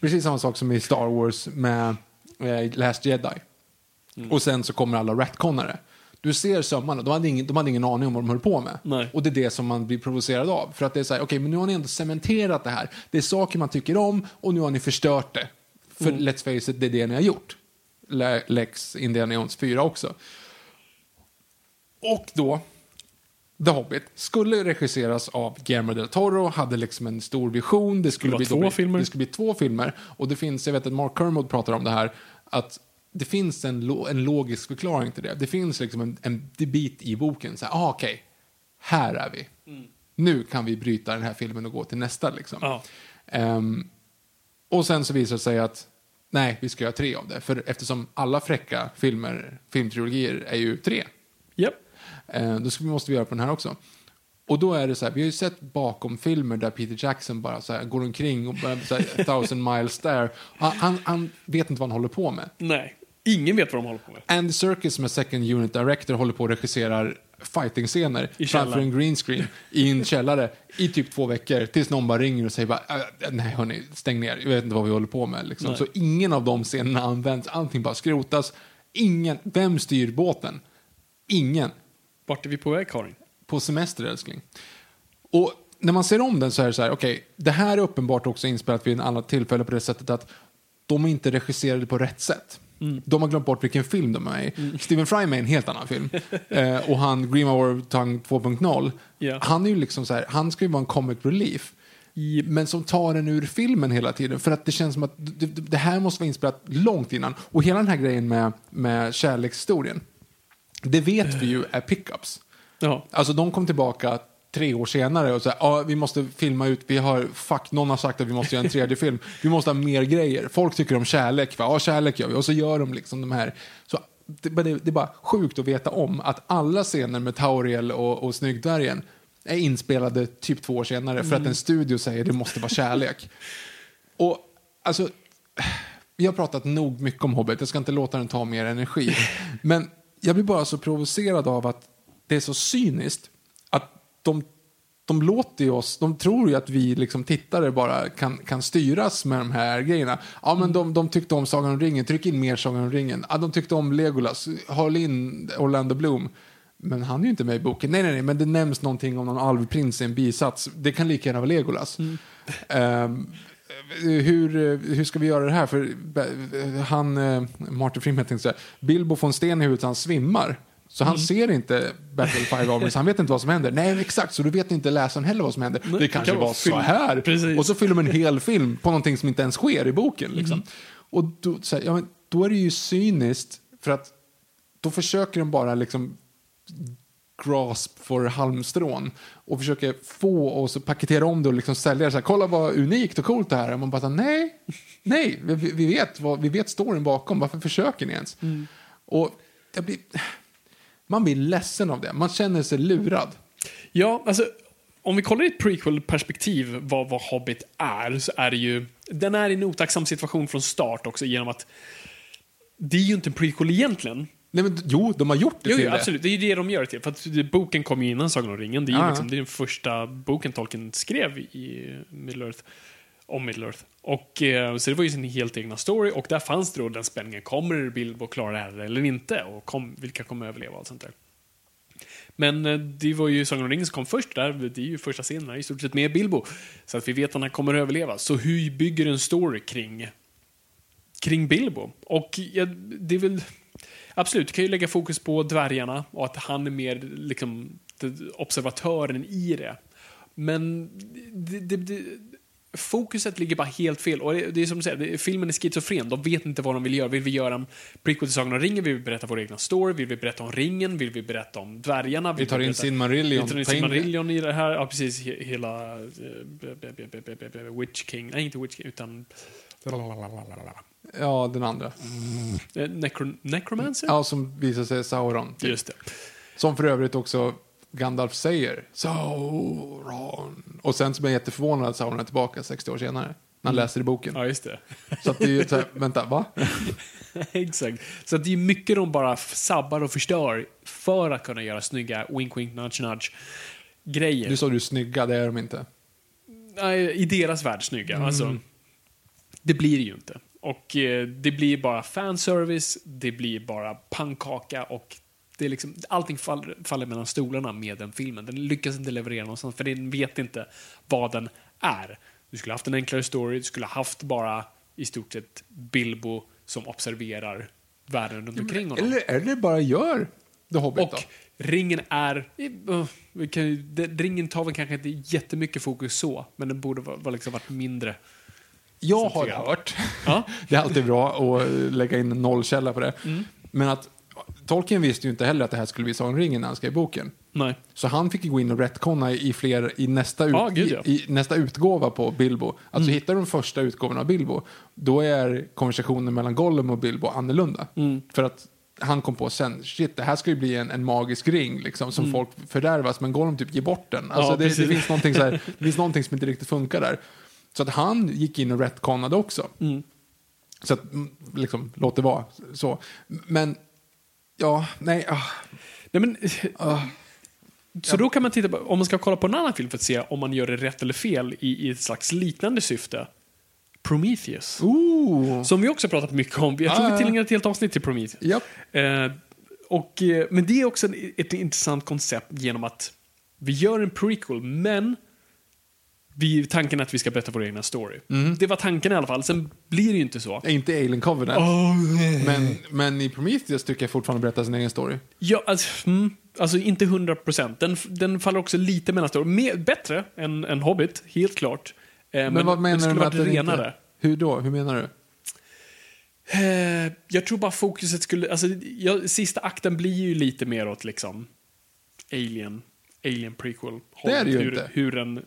Precis samma sak som i Star Wars med eh, Last Jedi. Och sen så kommer alla ratconare. Du ser sömmarna, de hade, ingen, de hade ingen aning om vad de höll på med. Nej. Och det är det som man blir provocerad av. För att det är så här, okej, men nu har ni ändå cementerat det här. Det är saker man tycker om och nu har ni förstört det. För let's face it, det är det ni har gjort. Le- Lex Indiana Jones 4 också. Och då, The Hobbit skulle regisseras av Guillermo del Toro, hade liksom en stor vision. Det skulle, vara bli, två bli, filmer. Det skulle bli två filmer. Och det finns, jag vet att Mark Kermode pratar om det här, att det finns en, lo, en logisk förklaring till det. Det finns liksom en, en bit i boken, så här, ah, okej, här är vi. Nu kan vi bryta den här filmen och gå till nästa liksom. Ja. Ehm, och sen så visar det sig att nej, vi ska göra tre av det. För eftersom alla fräcka filmer, filmtrilogier är ju tre. Japp. Eh, då ska, måste vi göra på den här också. Och då är det så här, vi har ju sett bakom filmer där Peter Jackson bara så här, går omkring och så här, thousand miles there. Han, han, han vet inte vad han håller på med. Nej. Ingen vet vad de håller på med. Andy Serkis som är second unit director håller på och regisserar fighting-scener I framför källaren. en green screen i en källare i typ två veckor tills någon bara ringer och säger bara, "Äh, nej hörni, stäng ner, jag vet inte vad vi håller på med. Liksom. Så ingen av de scenerna används, allting bara skrotas. Ingen, vem styr båten? Ingen. Vart är vi på väg, Karin? På semester älskling. Och när man ser om den så är det så här, okej, det här är uppenbart också inspelat vid en annat tillfälle på det sättet att de är inte regisserade på rätt sätt. De har glömt bort vilken film de är i. Stephen Fry är med i en helt annan film. eh, och han, Green Hour Tongue 2.0, Ja. han är ju liksom så här, han ska ju vara en comic relief. Men som tar den ur filmen hela tiden. För att det känns som att det, det det här måste vara inspelat långt innan. Och hela den här grejen med, med kärlekshistorien. Det vet vi ju är pickups. Ja. Alltså de kom tillbaka tre år senare och sa ja, vi måste filma ut, vi har, fuck, någon har sagt att vi måste göra en tredje film. Vi måste ha mer grejer. Folk tycker om kärlek, va? ja kärlek gör vi. Och så gör de liksom de här. Så det, det, det är bara sjukt att veta om att alla scener med Tauriel och, och Snyggdvärgen är inspelade typ två år senare för att en studio säger det måste vara kärlek. Och alltså, vi har pratat nog mycket om Hobbit, jag ska inte låta den ta mer energi. Men jag blir bara så provocerad av att det är så cyniskt de, de låter ju oss, de tror ju att vi liksom tittare bara kan, kan styras med de här grejerna. Ja men de, de tyckte om Sagan om ringen, tryck in mer Sagan om ringen. Ja, de tyckte om Legolas, håll in Orlando Bloom. Men han är ju inte med i boken. Nej, nej, nej, men det nämns någonting om någon alvprins i en bisats. Det kan lika gärna vara Legolas. Ehm, hur, hur ska vi göra det här? För eh, han, eh, Martin Freeman tänkte så här, Bilbo får en sten i huvudet så han svimmar. Så han ser inte Battle of Five Armies, han vet inte vad som händer. Nej, exakt, så då vet inte läsaren heller vad som händer. det kanske kan var så här. Precis. Och så fyller de en hel film på någonting som inte ens sker i boken. Liksom. Och då, så här, ja, men, då är det ju cyniskt, för att då försöker de bara liksom grasp för halmstrån och försöker få oss att paketera om det och liksom sälja det så här, kolla vad unikt och coolt det här är. Och man bara, nej, nej, vi, vi, vet vad, vi vet storyn bakom, varför försöker ni ens? Och jag blir, man blir ledsen av det, man känner sig lurad. Ja, alltså om vi kollar i ett prequel-perspektiv vad, vad Hobbit är, så är det ju... Den är i en otacksam situation från start också genom att det är ju inte en prequel egentligen. Nej, men, jo, de har gjort det Jo, till jo, det. absolut. Det är ju det de gör det till. För att boken kom ju innan Sagan om ringen. Det är, ju ja. liksom, det är den första boken Tolkien skrev i Middle Earth. Om Middle Earth. Och, eh, så det var ju sin helt egna story och där fanns det då den spänningen. Kommer Bilbo klara det här eller inte? Och kom, vilka kommer överleva och allt sånt där. Men eh, det var ju Sagan om ringen som kom först där. Det är ju första scenen här, i stort sett med Bilbo. Så att vi vet att han kommer överleva. Så hur bygger du en story kring, kring Bilbo? Och ja, det är väl... Absolut, du kan ju lägga fokus på dvärgarna och att han är mer liksom observatören i det. Men det, det, det, fokuset ligger bara helt fel. Och det, är som du säger, filmen är schizofren. De vet inte vad de vill göra. Vill vi göra en prequel till Sagan om ringen? Vill vi berätta vår egna story? Vill vi berätta om ringen? Vill vi berätta om dvärgarna? Vill Vi tar in berätta- Silmarillion. Vi tar in in- Silmarillion i det här. Ja, precis. He, hela eh, Witch King. Nej, inte Witch King, utan... Ja, den andra. Eh, Necro, Necromancer? Ja, som visar sig Sauron. typ. Just det. Som för övrigt också Gandalf säger. Sauron. Och sen så blir jag jätteförvånad att Sauron är tillbaka 60 år senare. När han läser i boken. Ja, just det. Så att det är ju så här, vänta, va? Exakt. Så det är mycket de bara sabbar och förstör för att kunna göra snygga wink wink nudge nudge grejer. Du sa du snygga, det är de inte. Nej, I deras värld snygga. Alltså, det blir det ju inte. Och eh, det blir bara fanservice, det blir bara pannkaka och det är liksom, allting faller, faller mellan stolarna med den filmen. Den lyckas inte leverera någonstans för den vet inte vad den är. Du skulle haft en enklare story, du skulle haft bara i stort sett Bilbo som observerar världen runt omkring honom. Eller, eller bara gör The Hobbit Och då. ringen är... Vi kan, det- ringen tar väl kanske inte jättemycket fokus så, men den borde vara, vara liksom varit mindre. Jag har hört, Ja. det är alltid bra att lägga in nollkälla på det. Mm. Men att Tolkien visste ju inte heller att det här skulle bli Sagan ringen när han skrev boken. Nej. Så han fick gå in och retconna i, fler, i, nästa, ut, Ja, gud, ja. i, i nästa utgåva på Bilbo. Alltså hittar du de första utgåvorna av Bilbo, då är konversationen mellan Gollum och Bilbo annorlunda. För att han kom på sen, shit, det här ska ju bli en, en magisk ring liksom, som folk fördärvas, men Gollum typ ger bort den. Alltså, Ja, det, det, finns någonting så här, det finns någonting som inte riktigt funkar där. Så att han gick in och retconnade också. Så att, mm, liksom, låt det vara så. Men, ja, nej, ah, Nej, men, Så då kan man titta på, om man ska kolla på en annan film för att se om man gör det rätt eller fel i, i ett slags liknande syfte. Prometheus. ooh, Som vi också pratat mycket om. Jag tror Ah, vi tillägnar ett helt avsnitt till Prometheus. japp. Eh, och, eh, men det är också ett intressant koncept genom att vi gör en prequel, men vi, tanken att vi ska berätta vår egna story. Mm. Det var tanken i alla fall, sen blir det ju inte så. Inte Alien Covenant. Men, men i Prometheus tycker jag fortfarande berättar sin egen story. Ja, alltså, mm, alltså inte hundra procent. Den, den faller också lite mellan story. Mer, bättre än, än Hobbit, helt klart. Eh, men, Men, vad det menar du med att renare. inte... Hur då? Hur menar du? Eh, jag tror bara fokuset skulle... Alltså, jag, sista akten blir ju lite mer åt liksom Alien, Alien prequel. Det är det ju hur, inte. Hur en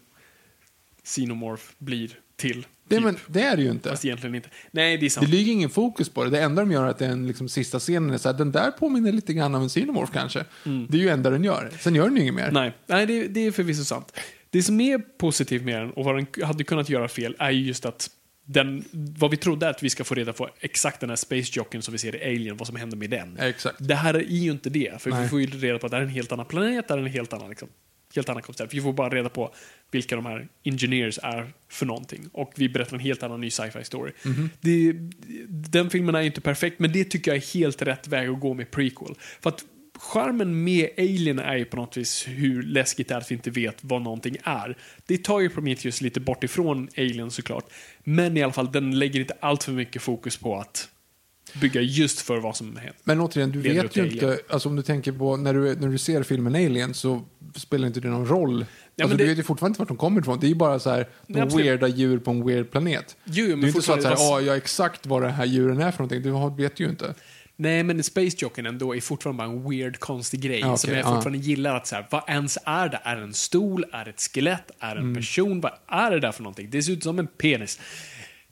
Xenomorph blir till. Det, typ. men, det är det ju inte. Fast egentligen inte. Nej, det är Det sant. ligger ingen fokus på det. Det enda de gör är att den liksom, sista scenen är så här, den där påminner lite grann av en Xenomorph kanske. Det är ju enda den gör. Sen gör den ju inget mer. Mm. Nej, nej det, det är förvisso sant. Det som är positivt med den och vad den hade kunnat göra fel är ju just att den, vad vi trodde är att vi ska få reda på exakt den här space jocken som vi ser i Alien, vad som händer med den. Exakt. Det här är ju inte det, för vi Nej. får ju reda på att det här är en helt annan planet, det här är en helt annan, liksom, helt annan koncept. Vi får bara reda på vilka de här engineers är för någonting. Och vi berättar en helt annan ny sci-fi story. Mhm. Det, den filmen är inte perfekt, men det tycker jag är helt rätt väg att gå med prequel. För att Charmen med Alien är ju på något vis hur läskigt det är att vi inte vet vad någonting är. Det tar ju Prometheus lite bort ifrån Alien såklart. Men i alla fall, den lägger inte allt för mycket fokus på att bygga just för vad som händer. Men återigen, du vet ju inte, alltså om du tänker på när du, när du ser filmen Alien så spelar inte det någon roll. men alltså, det- Du vet ju fortfarande inte vart de kommer ifrån. Det är ju bara så här, Nej, de absolut. weirda djur på en weird planet. Jo, men det är inte så att så här, fortfarande- ah, jag exakt vad det här djuren är för någonting. Du vet ju inte. Nej, men Space Jocken ändå är fortfarande bara en weird, konstig grej Ja, som jag ja. fortfarande gillar att så här, vad ens är det? Är det en stol? Är det ett skelett? Är det en person? Vad är det där för någonting? Det ser ut som en penis.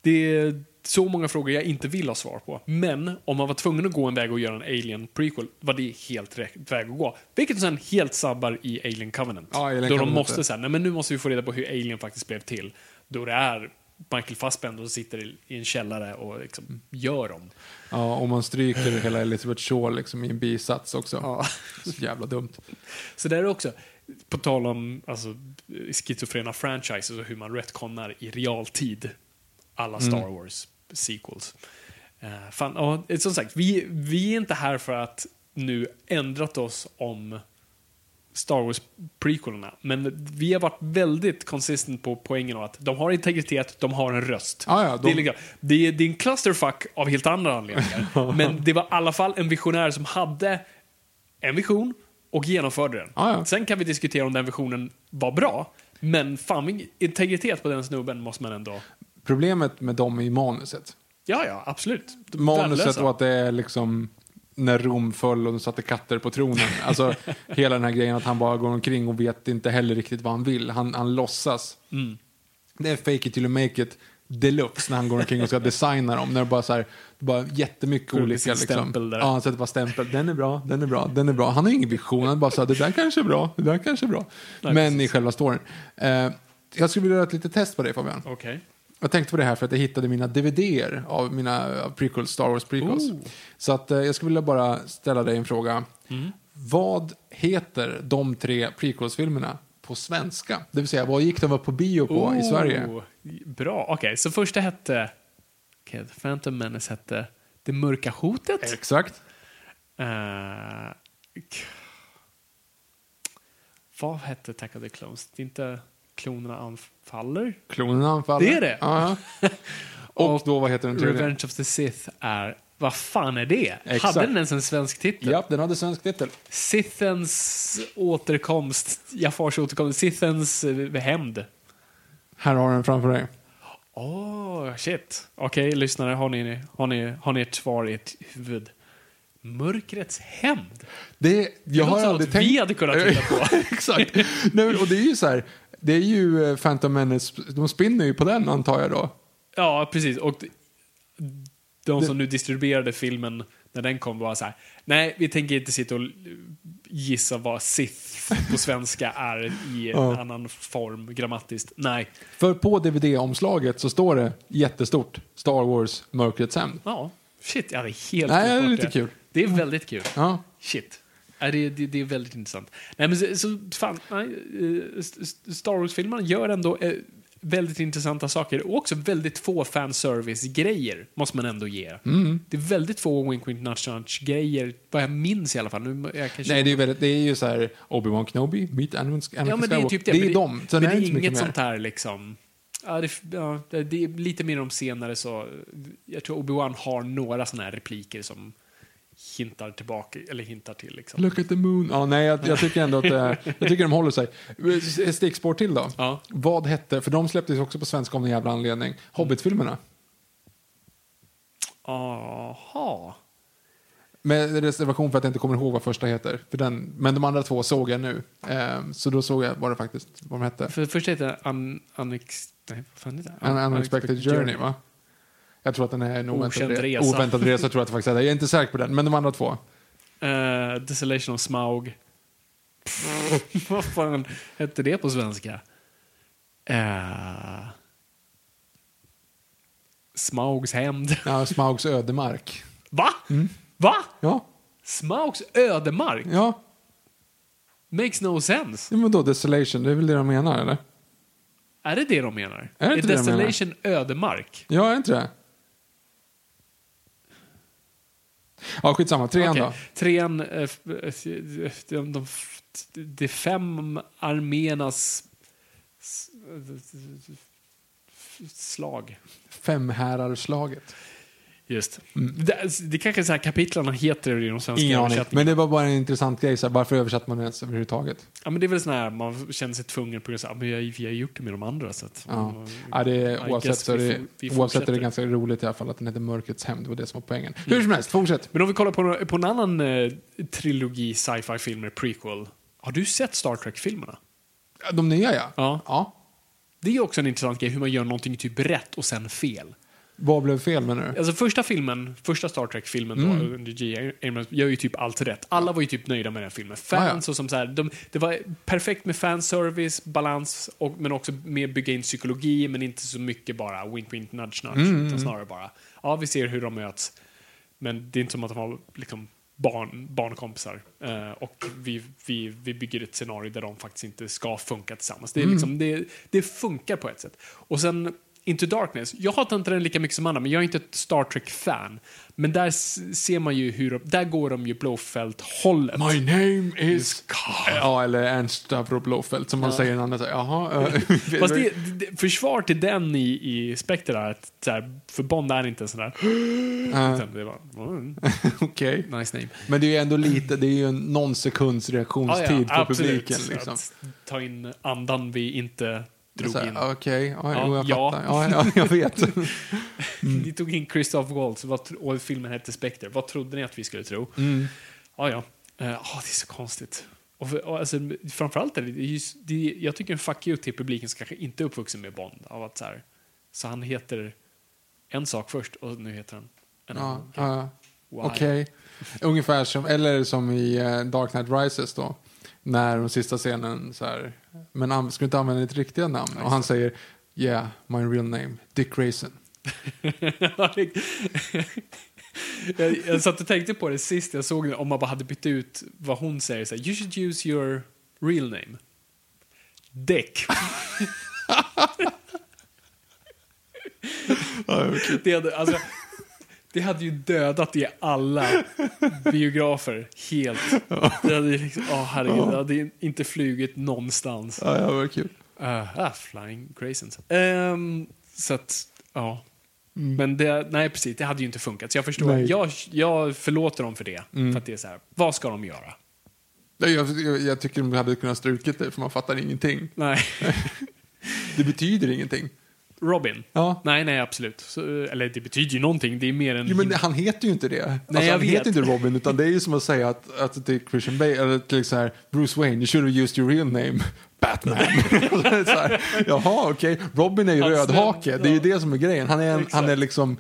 Det så många frågor jag inte vill ha svar på. Men om man var tvungen att gå en väg och göra en Alien prequel var det helt rätt väg att gå. Vilket sen helt sabbar i Alien Covenant. Ja, Alien då de Covenant, måste ja. säga, nej men nu måste vi få reda på hur Alien faktiskt blev till. Då det är Michael Fassbender som sitter i- i en källare och liksom gör dem. Ja, och man stryker hela Elizabeth Shaw liksom i en bisats också. Ja. Så jävla dumt. Så där är också, på tal om alltså, schizofrena franchises och hur man retconnar i realtid alla Star Wars sequels. Uh, fan, ja, som sagt, vi, vi är inte här för att nu ändrat oss om Star Wars prequelerna, men vi har varit väldigt konsistent på poängen av att de har integritet, de har en röst. Ja, ja, de- det, är liksom, det, är, det är en clusterfuck av helt andra anledningar, men det var i alla fall en visionär som hade en vision och genomförde den. Ja, ja. Sen kan vi diskutera om den visionen var bra, men fan, integritet på den snubben måste man ändå... Problemet med dem är ju manuset. Ja, ja, absolut. Manuset och att det är liksom när Rom föll och de satte katter på tronen. Alltså hela den här grejen att han bara går omkring och vet inte heller riktigt vad han vill. Han, han låtsas. Mm. Det är fake it till you make it deluxe när han går omkring och ska designa dem. När det bara så här, bara jättemycket olika liksom. stämpel där. Ja, han sätter bara stämpel. Den är bra, den är bra, den är bra. Han har ingen vision, han bara så här, det där kanske är bra, det där kanske är bra. Nej, Men precis. i själva storyn. Eh, jag skulle vilja göra ett litet test på dig Fabian. Okej. Jag tänkte på det här för att jag hittade mina DVD-er av mina av prequels, Star Wars prequels. Oh. Så att, eh, jag skulle vilja bara ställa dig en fråga. Mm. Vad heter de tre prequels-filmerna på svenska? Det vill säga, vad gick de upp på bio på i Sverige? Oh, Bra, okej. Så första hette... Okay, The Phantom Menace hette Det mörka hotet. Exakt. K- vad hette Attack of the Clones? Det är inte Klonerna anfaller? Klonerna anfaller. Det är det? Ja. Och, Och då, vad heter den tredje? Revenge of the Sith är... Vad fan är det? Exakt. Hade den ens en svensk titel? Ja, den hade svensk titel. Sithens återkomst, Jafars återkomst, Sithens eh, hämnd. Här har den framför dig. Åh, shit. Okej, lyssnare, har ni, har, ni, har ni ett svar i ert huvud? Mörkrets hämnd? Det, jag låter har aldrig tänkt... vi hade kunnat titta på. Exakt. Nej, och det är ju så här, det är ju eh, Phantom Menace, de spinner ju på den antar jag då. Ja, precis. Och de som nu distribuerade filmen när den kom var så här. Nej, vi tänker inte sitta och gissa vad Sith på svenska är i en Ja. annan form grammatiskt. Nej. För på DVD-omslaget så står det jättestort Star Wars Mörkrets hämnd. Ja, shit, jag hade helt Nej, det är lite kul. Det är väldigt kul. Ja. Shit. Ja, det, det, det är väldigt intressant. Nej, men så, så fan, nej, eh, St- St- Star Wars-filmerna gör ändå eh, väldigt intressanta saker och också väldigt få fanservice-grejer, måste man ändå ge. Mm. Det är väldigt få Wink Wink Nudge Nudge-grejer, vad jag minns i alla fall. Nu, jag kanske... Nej, det är, väldigt, det är ju så här Obi-Wan Kenobi, Meet Anakin. Ja, men det är typ det. Det men är dem. Sen men är det är så inget sånt här liksom... Ja, det, ja, det är lite mer om senare så... Jag tror Obi-Wan har några såna här repliker som hintar tillbaka, eller hintar till liksom. Look at the moon. Ja, nej, jag, jag tycker ändå att eh, jag tycker de håller sig. Ett stickspår till då. Ja. Vad hette, för de släpptes också på svenska av någon jävla anledning, Hobbit-filmerna. Aha. Med reservation för att jag inte kommer ihåg vad första heter. För den, men de andra två såg jag nu. Eh, så då såg jag vad det faktiskt vad de hette. För först heter det un, Unex... Nej, vad fan heter det? An Unexpected Journey, va? Jag tror att den är en oväntad, Okänd re- resa. oväntad resa. tror jag att det faktiskt är. Jag är inte säker på den, men de andra två. Uh, Desolation of Smaug. vad fan hette det på svenska? Uh, Smaugs hämnd. Ja, Smaugs ödemark. Va? Va? Ja, Smaugs ödemark? ja. Makes no sense. ja men då Desolation, det är väl det de menar, eller? Är det det de menar? Är det inte det de menar? Desolation ödemark? Ja, är inte det? Ja, skitsamma. Trean Okej. då? Trean, eh, eh, de, de, de fem arméernas s- slag. Femhärarslaget. Just. Det, det kanske är så här kapitlarna heter i de svenska Mm. Ingen aning. Men det var bara en intressant grej. Så här, varför översatte man det ens överhuvudtaget? Ja, men det är väl sån här, man känner sig tvungen på grund av att vi har gjort det med de andra. Så att, Ja. Mm, Ja, det är, oavsett, så är vi det, får- vi oavsett är det ganska roligt i alla fall att den heter Mörkrets hämnd. Det var det som var poängen. Hur som helst, fortsätt. Men om vi kollar på, på en annan eh, trilogi sci-fi filmer, prequel. Har du sett Star Trek-filmerna? De nya ja. Ja. ja. Det är också en intressant grej, hur man gör någonting typ rätt och sen fel. Vad blev fel menar du? Alltså första filmen, första Star Trek-filmen då, Mm. under G. Abrams, gör ju typ allt rätt. Alla var ju typ nöjda med den filmen. Fans Ah, och som så här, de, det var perfekt med fanservice, balans, och, men också med att bygga in psykologi, men inte så mycket bara wink wink nudge nudge, Mm, utan snarare bara, ja vi ser hur de möts. Men det är inte som att de har liksom barn, barnkompisar. Eh, och vi, vi, vi bygger ett scenario där de faktiskt inte ska funka tillsammans. Det, är liksom, det, det funkar på ett sätt. Och sen Into Darkness, jag hatar inte den lika mycket som andra, men jag är inte ett Star Trek-fan. Men där ser man ju hur, de- där går de ju Blåfält-hållet. My name is... Ja, eller Ernst Stavro Blåfält som man säger en annan säger. Jaha. Fast det, det, försvar till den i, i Spectre är att så här, för Bond är inte en sån där... Var, mm, Okej. nice name. Men det är ju ändå lite, det är ju en någon sekunds reaktionstid på publiken. Liksom. Att ta in andan vi inte drog här, in. Okej, ja, Ja, jo, jag ja. fattar. Ja, ja, jag vet. Ni tog in Christoph Waltz och filmen hette Spectre. Vad trodde ni att vi skulle tro? Mm. Ja, ja. Eh, ja, det är så konstigt. Och, för, och alltså, framförallt är det, just, det jag tycker en fuck you till publiken som kanske inte är uppvuxen med Bond. Av att så, här, så han heter en sak först och nu heter han en Ja, annan. ja. Okej. Ungefär som, eller som i eh, Dark Knight Rises då. När de sista scenen så här, men ska du inte använda ditt riktiga namn? Och han säger, yeah, my real name, Dick Grayson. jag, jag satt och tänkte på det sist jag såg det, om man bara hade bytt ut vad hon säger. Så här, you should use your real name. Dick. det, hade, alltså, det hade ju dödat i alla biografer helt. Det hade, ju liksom, oh, herregud, det hade inte flugit någonstans. Ja, ja, vad kul. Uh, ah, flying Graysons. Ehm, så att, ja. Men det, nej precis, det hade ju inte funkat. Så jag förstår, Nej. jag, jag förlåter dem för det. För att det är så här, vad ska de göra? Jag, jag, jag tycker de hade kunnat strukit det, för man fattar ingenting. Nej. Det betyder ingenting. Robin? Ja. Nej, nej, absolut. Så, eller det betyder ju någonting, det är mer än... Jo, men han heter ju inte det. alltså, jag han vet. heter inte Robin, utan det är ju som att säga att, att till Christian Bale, eller till så här, Bruce Wayne, you should have used your real name, Batman. så här, Jaha, okej. Robin är ju Alltså, rödhake, det är ju det som är grejen. Han är, en, han är liksom,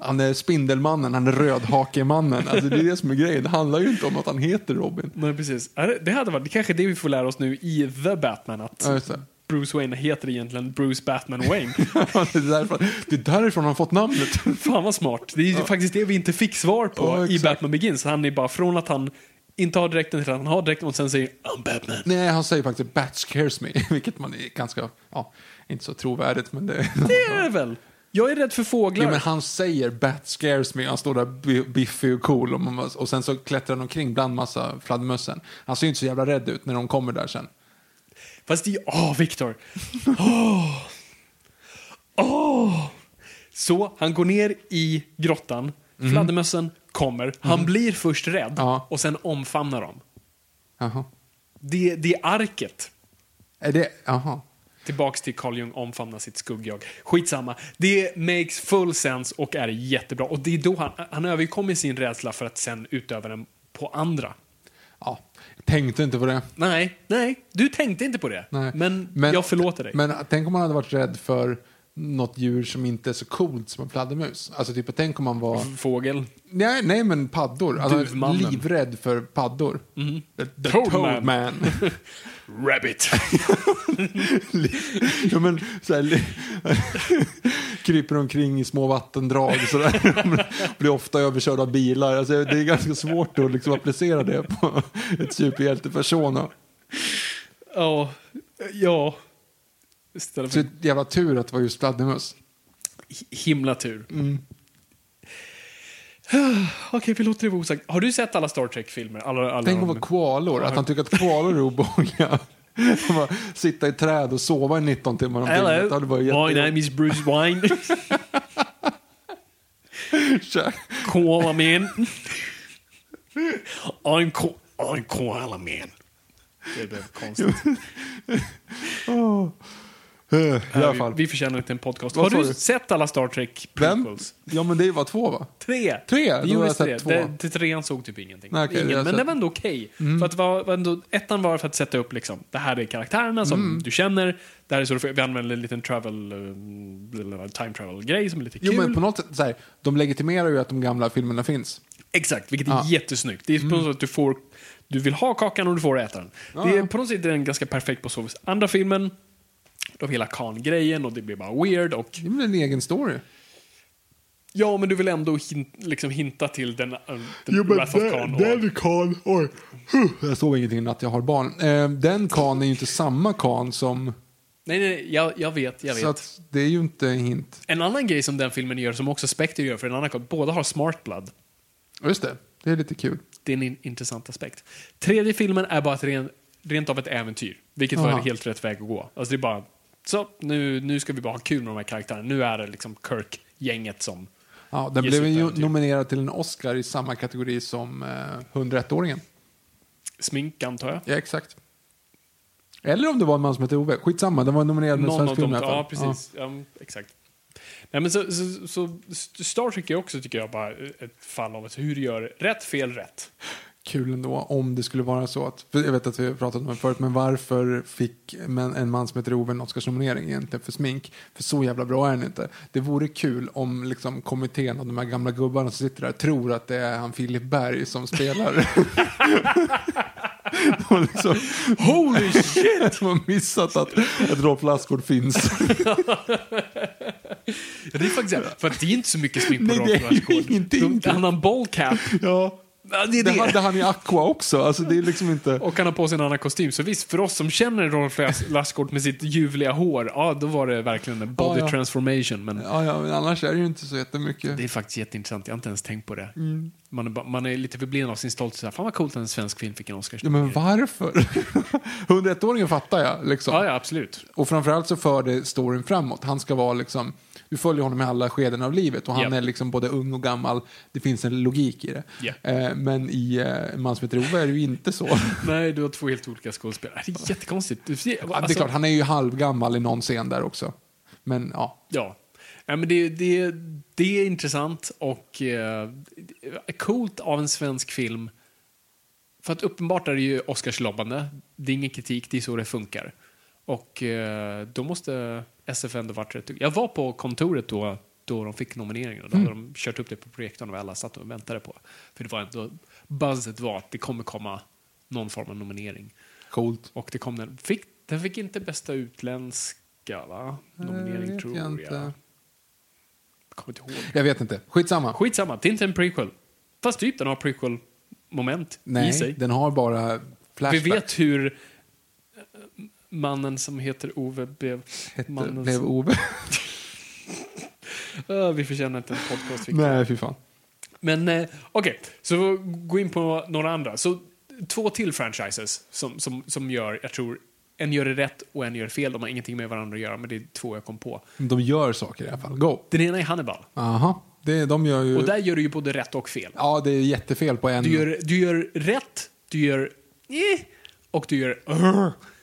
han är Spindelmannen, han är rödhakemannen. Alltså, det är det som är grejen. Det handlar ju inte om att han heter Robin. Nej, precis. Är det- Det hade varit, det kanske är det vi får lära oss nu i The Batman, att Ja, det. Bruce Wayne heter egentligen Bruce Batman Wayne. det, är därför, det är därifrån han fått namnet. Fan vad smart. Det är ju faktiskt det vi inte fick svar på Ja, i. Batman Begins. Han är bara från att han inte har dräkten till att han har dräkten och sen säger I'm Batman. Nej, han säger faktiskt Bat scares me, vilket man är ganska, ja, inte så trovärdigt, men det... Det är det väl? Jag är rädd för fåglar. Ja, men han säger Bat scares me, han står där bi- biffig och cool och, man, och sen så klättrar han omkring bland massa fladdermössen. Han ser ju inte så jävla rädd ut när de kommer där sen. Fast det Åh, Viktor! Åh! Åh! Så, han går ner i grottan, fladdermössen kommer, han blir först rädd. Ja. och sen omfamnar dem. Jaha. Det, det är arket. Är det, jaha. Tillbaks till Carl Jung omfamnar sitt skuggjag. Skitsamma. Det makes full sense och är jättebra. Och det är då han, han överkommer sin rädsla för att sen utöva den på andra. Ja, tänkte inte på det. Nej, nej, du tänkte inte på det. Nej. Men, jag förlåter dig. Men tänk om man hade varit rädd för något djur som inte är så coolt som en fladdermus. Alltså typ, tänk om man var... Fågel. Nej, nej men paddor. Alltså, Duvmannen. livrädd för paddor. The, the Toadman. man. Rabbit. ja, men, så här, li- kryper omkring i små vattendrag så där. Blir ofta överkörd av bilar. Alltså, det är ganska svårt att liksom applicera det på ett superhjältepersona. Ja, ja. Istället Så för ett jävla tur att det var just fladdermöss. himla tur. Mm. Okej, vi låter det vara osagt. Har du sett alla Star Trek-filmer? Alla, alla Tänk om de- koalor, att han tycker att koalor är obehagliga. Bara Sitta i träd och sova i 19 timmar om dygnet. Det hade varit Hello, my name is Bruce Wine. Koala man. I'm, ko I'm koala man. Det blev konstigt. Eh, I alla vi, fall. vi förtjänar inte en podcast. Vad Har du sa du? sett alla Star Trek Vem? prequels? Ja men det var två va? Tre. Tre? Då har jag tre. sett två. Det, trean såg typ ingenting. Nej, okej, Ingen, men sett. det var ändå okej. För att det var, var ändå, ettan var för att sätta upp liksom, det här är karaktärerna som Mm. du känner. Det här är så du får, vi använder en liten travel, eh, time travel-grej som är lite kul. Jo men på något sätt, så här, de legitimerar ju att de gamla filmerna finns. Exakt, vilket är Ja. jättesnyggt. Det är på något sätt att du får, du vill ha kakan och du får äta den. Det är på något sätt är den ganska perfekt på så vis. Andra filmen, vi hela Khan-grejen och det blir bara weird och Det är väl en egen story? ja, men du vill ändå hin, liksom hinta till den, äh, den Wrath of Khan. och- kan, oj. Jag såg ingenting i natt, jag har barn. Eh, den kan är ju inte samma kan som... Nej, nej, jag, jag vet, jag vet. Så att det är ju inte en hint. En annan grej som den filmen gör, som också Spectre gör för en annan kod, båda har smart blood. Just det, det är lite kul. Det är en in intressant aspekt. Tredje filmen är bara ett ren, rent av ett äventyr, vilket var Aha. en helt rätt väg att gå. Alltså det är bara, så, nu, nu ska vi bara ha kul med de här karaktärerna. Nu är det liksom Kirk-gänget som... Ja, den blev ju äventyr. nominerad till en Oscar i samma kategori som eh, 101-åringen. Smink, antar jag. Ja, exakt. Eller om det var en man som hette Ove. Skitsamma, den var nominerad med Någon svensk film i alla ja fall. precis. Ja. exakt. Nej, men så, så, så Star Trek är också, tycker jag, bara ett fall av att hur du gör rätt, fel, rätt. Kul ändå om det skulle vara så att, jag vet att vi har pratat om det förut, men varför fick en man som heter Ove en Oscarsnominering egentligen för smink? För så jävla bra är den inte. Det vore kul om liksom kommittén och de här gamla gubbarna som sitter där tror att det är han Filip Berg som spelar. Liksom, Holy shit! De har missat att, Rolf Lassgård finns. Det är faktiskt, för att det är inte så mycket smink på. De- Han har en ballcap. ja. Ja, det Det det. hade han i Aqua också. Alltså det är liksom inte... Och han har på sig en annan kostym. Så visst, för oss som känner Rolf Lass- Lassgård med sitt ljuvliga hår, ja, då var det verkligen en body Ja, ja. transformation. Men Ja, ja, men annars är det ju inte så jättemycket. det är faktiskt jätteintressant. Jag har inte ens tänkt på det. Mm. Man, är bara, man är lite förbliven av sin stolthet. Så här, Fan vad coolt att en svensk film fick en Oscars. Ja, men varför? 101-åringen fattar jag. Liksom. ja, ja, absolut. Och framförallt så för det storyn framåt. Han ska vara liksom, du följer honom i alla skeden av livet och han Japp. är liksom både ung och gammal. Det finns en logik i det. Japp. Eh, men i eh, En man som heter Ove är det ju inte så. Nej, du har två helt olika skådespelare. Det är jättekonstigt. Du ser- Ja, det är alltså- klart, han är ju halvgammal i någon scen där också. Men ja, Ja. ja men det, det, det är intressant och eh, coolt av en svensk film. För att uppenbart är det ju Oscarslobbande. Det är ingen kritik, det är så det funkar. Och eh, då måste SF ändå varit rätt... Jag var på kontoret då, då de fick nomineringen. och Då hade de kört upp det på projektorn och vi alla satt och väntade på. För det var ändå... Buzzet var att det kommer komma någon form av nominering. coolt. Och det kom den. Fick, den fick inte bästa utländska va? nominering, vet tror jag jag. inte. Jag kommer inte ihåg. Jag vet inte. Skitsamma. Skitsamma, det är inte en prequel. Fast typ den har prequel moment i Nej, sig. den har bara Vi flashbacks. vet hur mannen som heter Ove blev... Hette, mannen blev som- Ove. Öh, vi förtjänar inte en podcast. Victor. Nej, fy fan. Men eh, okej, så gå in på några andra. Så två till franchises som, som, som gör, jag tror, en gör det rätt och en gör fel. De har ingenting med varandra att göra, men det är två jag kom på. De gör saker i alla fall. Go. Den ena är Hannibal. Aha. Det, de gör ju... Och där gör du ju både rätt och fel. Ja, det är jättefel på en... Du gör, du gör rätt, du gör eh, och du gör uh,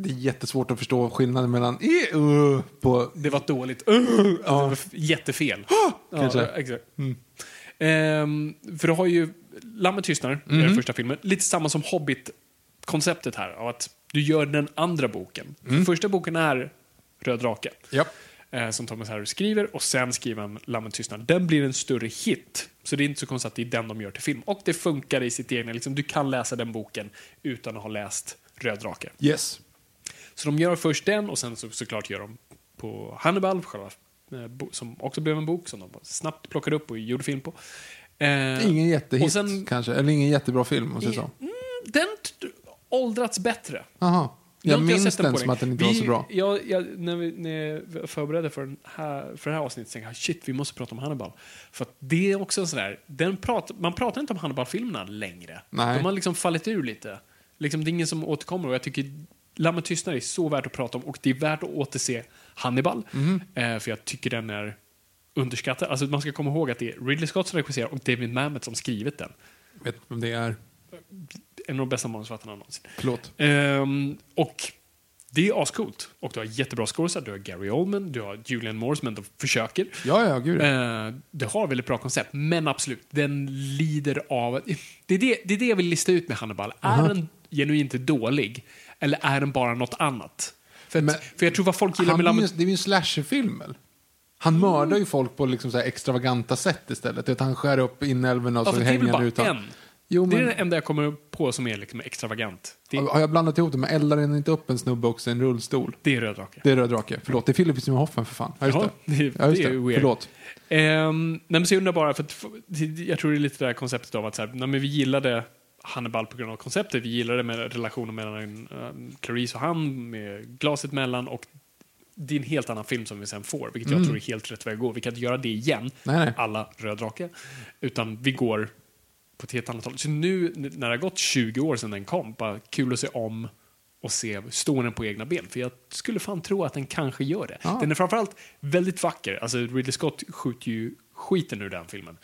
Det är jättesvårt att förstå skillnaden mellan uh, på... Det var dåligt. Uh, alltså, det var jättefel. Kanske. Ja, exakt. Ehm, för du har ju Lammet tystnar, Mhm. den första filmen. Lite samma som Hobbit-konceptet här. Av att du gör den andra boken. Mm. Första boken är Röd drake. Ja. eh, som Thomas Harris skriver och sen skriver han Lammet tystnar. Den blir en större hit. Så det är inte så konstigt att det är den de gör till film. Och det funkar i sitt egna, liksom, du kan läsa den boken utan att ha läst Röd drake. Yes. Så de gör först den och sen så, såklart gör de på Hannibal, själva, eh, som också blev en bok som de snabbt plockade upp och gjorde film på. Eh, Ingen jättehit sen- kanske. Eller ingen jättebra film, måste jag säga. Den åldrats bättre. Har Jag inte minns den på som att den inte vi, var så bra. Jag, jag, när, vi, när jag förberedde för, den här, för det här avsnittet tänkte jag shit, vi måste prata om Hannibal. För att det är också sådär, den prat, man pratar inte om Hannibal-filmerna längre. Nej. De har liksom fallit ur lite. Liksom, det är ingen som återkommer och jag tycker Lammet tystnar är så värt att prata om och det är värt att återse Hannibal. Mhm. Eh, för jag tycker den är underskattad. Alltså man ska komma ihåg att det är Ridley Scott som regisserar och David Mamet som skrivit den. Vet vem det är. En av de bästa manusförfattarna någonsin. Förlåt. Ehm, och det är ascoolt. Och du har jättebra skådespelare. Du har Gary Oldman, du har Julian Moore som ändå försöker. Ja, ja, gud. Eh, det har väldigt bra koncept, men absolut, den lider av... Det är det, det, är det jag vill lista ut med Hannibal. Är den genuint dålig, eller är den bara något annat? För, att, Men- för jag tror vad folk gillar med Lammet... det är ju en slasherfilm väl? Han mördar ju folk på liksom så extravaganta sätt istället. Att han skär upp inälvorna och Ja, så hänger han utan. en. Jo, Det är men det enda jag kommer på som är liksom extravagant. Det, har jag blandat ihop det? Men eldar den inte upp en snubbe också i en rullstol? det är Röd drake. Det är Röd drake. Förlåt, det är Philip Seymour Hoffman för fan. Ja, just Jaha, det. det- Ja, just det är det. weird. Förlåt. Um, nej, men så jag undrar bara, för att, jag tror det är lite det här konceptet av att så här, nej, men vi gillade Hannibal på grund av konceptet. Vi gillade med relationen mellan um, Clarice och han, med glaset mellan och det är en helt annan film som vi sen får, vilket jag tror är helt rätt väg att gå. Vi kan inte göra det igen, Mm. Nej, nej. alla Röd drake, utan vi går på ett helt annat håll. Så nu när det har gått 20 år sedan den kom, bara kul att se om och se, står den på egna ben? För jag skulle fan tro att den kanske gör det. Ja. Den är framförallt väldigt vacker. Alltså Ridley Scott skjuter ju skiten ur den filmen.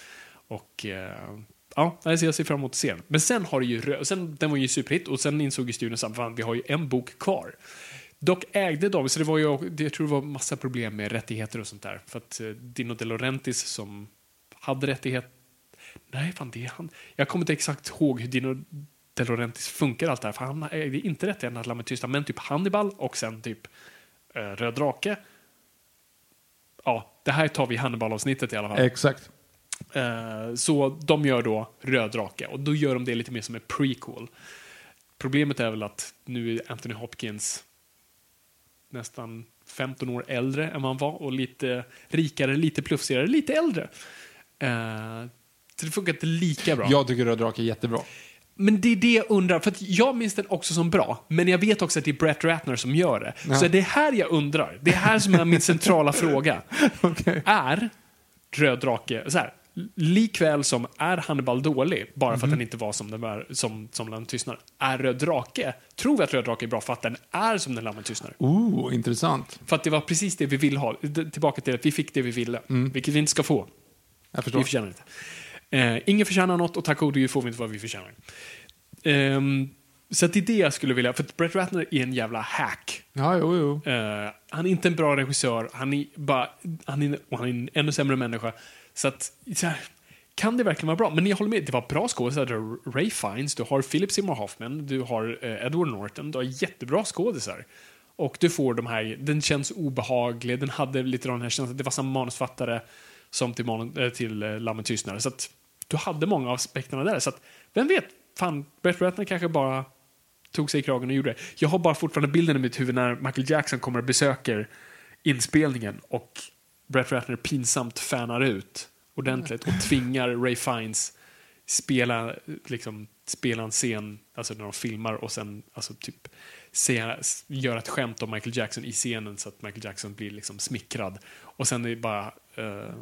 Och eh, ja, alltså jag ser fram emot att se den. Men sen har det ju, sen, den var ju superhit och sen insåg ju studion att vi har ju en bok kvar. Dock ägde de, så det var ju, jag tror det var massa problem med rättigheter och sånt där. För att eh, Dino De Laurentiis som hade rättighet Nej, fan det är han. Jag kommer inte exakt ihåg hur Dino De Laurentiis funkar allt det här. För han ägde inte rättigheterna till Lammet Tysta, men typ Hannibal och sen typ eh, Röd drake. Ja, det här tar vi i Hannibal-avsnittet i alla fall. Exakt. Eh, så de gör då Röd drake och då gör de det lite mer som en prequel. Problemet är väl att nu är Anthony Hopkins nästan 15 år äldre än vad han var och lite rikare, lite plufsigare, lite äldre. Eh, så det funkar inte lika bra. Jag tycker Röd drake är jättebra. Men det är det jag undrar, för jag minns den också som bra, men jag vet också att det är Brett Ratner som gör det. Ja. Så det är här jag undrar, det är här som är min centrala fråga. Okej. Är Röd drake, så här, likväl som är Hannibal dålig, bara Mhm. för att den inte var som den var, som, som Lammet tystnar. Är Röd drake, tror vi att Röd drake är bra för att den är som den Lammet tystnar? Oh, intressant. För att det var precis det vi ville ha. Tillbaka till att vi fick det vi ville, Mm. vilket vi inte ska få. Jag förstår. Vi förtjänar inte. Eh, ingen förtjänar något och tack och gode får vi inte vad vi förtjänar. Ehm, så det är det jag skulle vilja, för Brett Ratner är en jävla hack. Ja, jo, jo. Eh, han är inte en bra regissör, han är, bara, han är, och han är en ännu sämre människa. Så att, så här, kan det verkligen vara bra? Men jag håller med, det var bra skådisar. Ray Fiennes, du har Philip Seymour Hoffman, du har eh, Edward Norton, du har jättebra skådisar. Och du får de här, den känns obehaglig, den hade lite den här känslan, det var samma manusfattare som till, man, eh, till eh, Lammet Tystnade. Så att du hade många av aspekterna där. Så att, vem vet, fan, Brett Ratner kanske bara tog sig i kragen och gjorde det. Jag har bara fortfarande bilden i mitt huvud när Michael Jackson kommer och besöker inspelningen och Brett Ratner pinsamt fanar ut ordentligt och tvingar Ray Fiennes spela, liksom, spela en scen, alltså när de filmar och sen alltså, typ se, göra ett skämt om Michael Jackson i scenen så att Michael Jackson blir liksom smickrad. Och sen är det bara uh,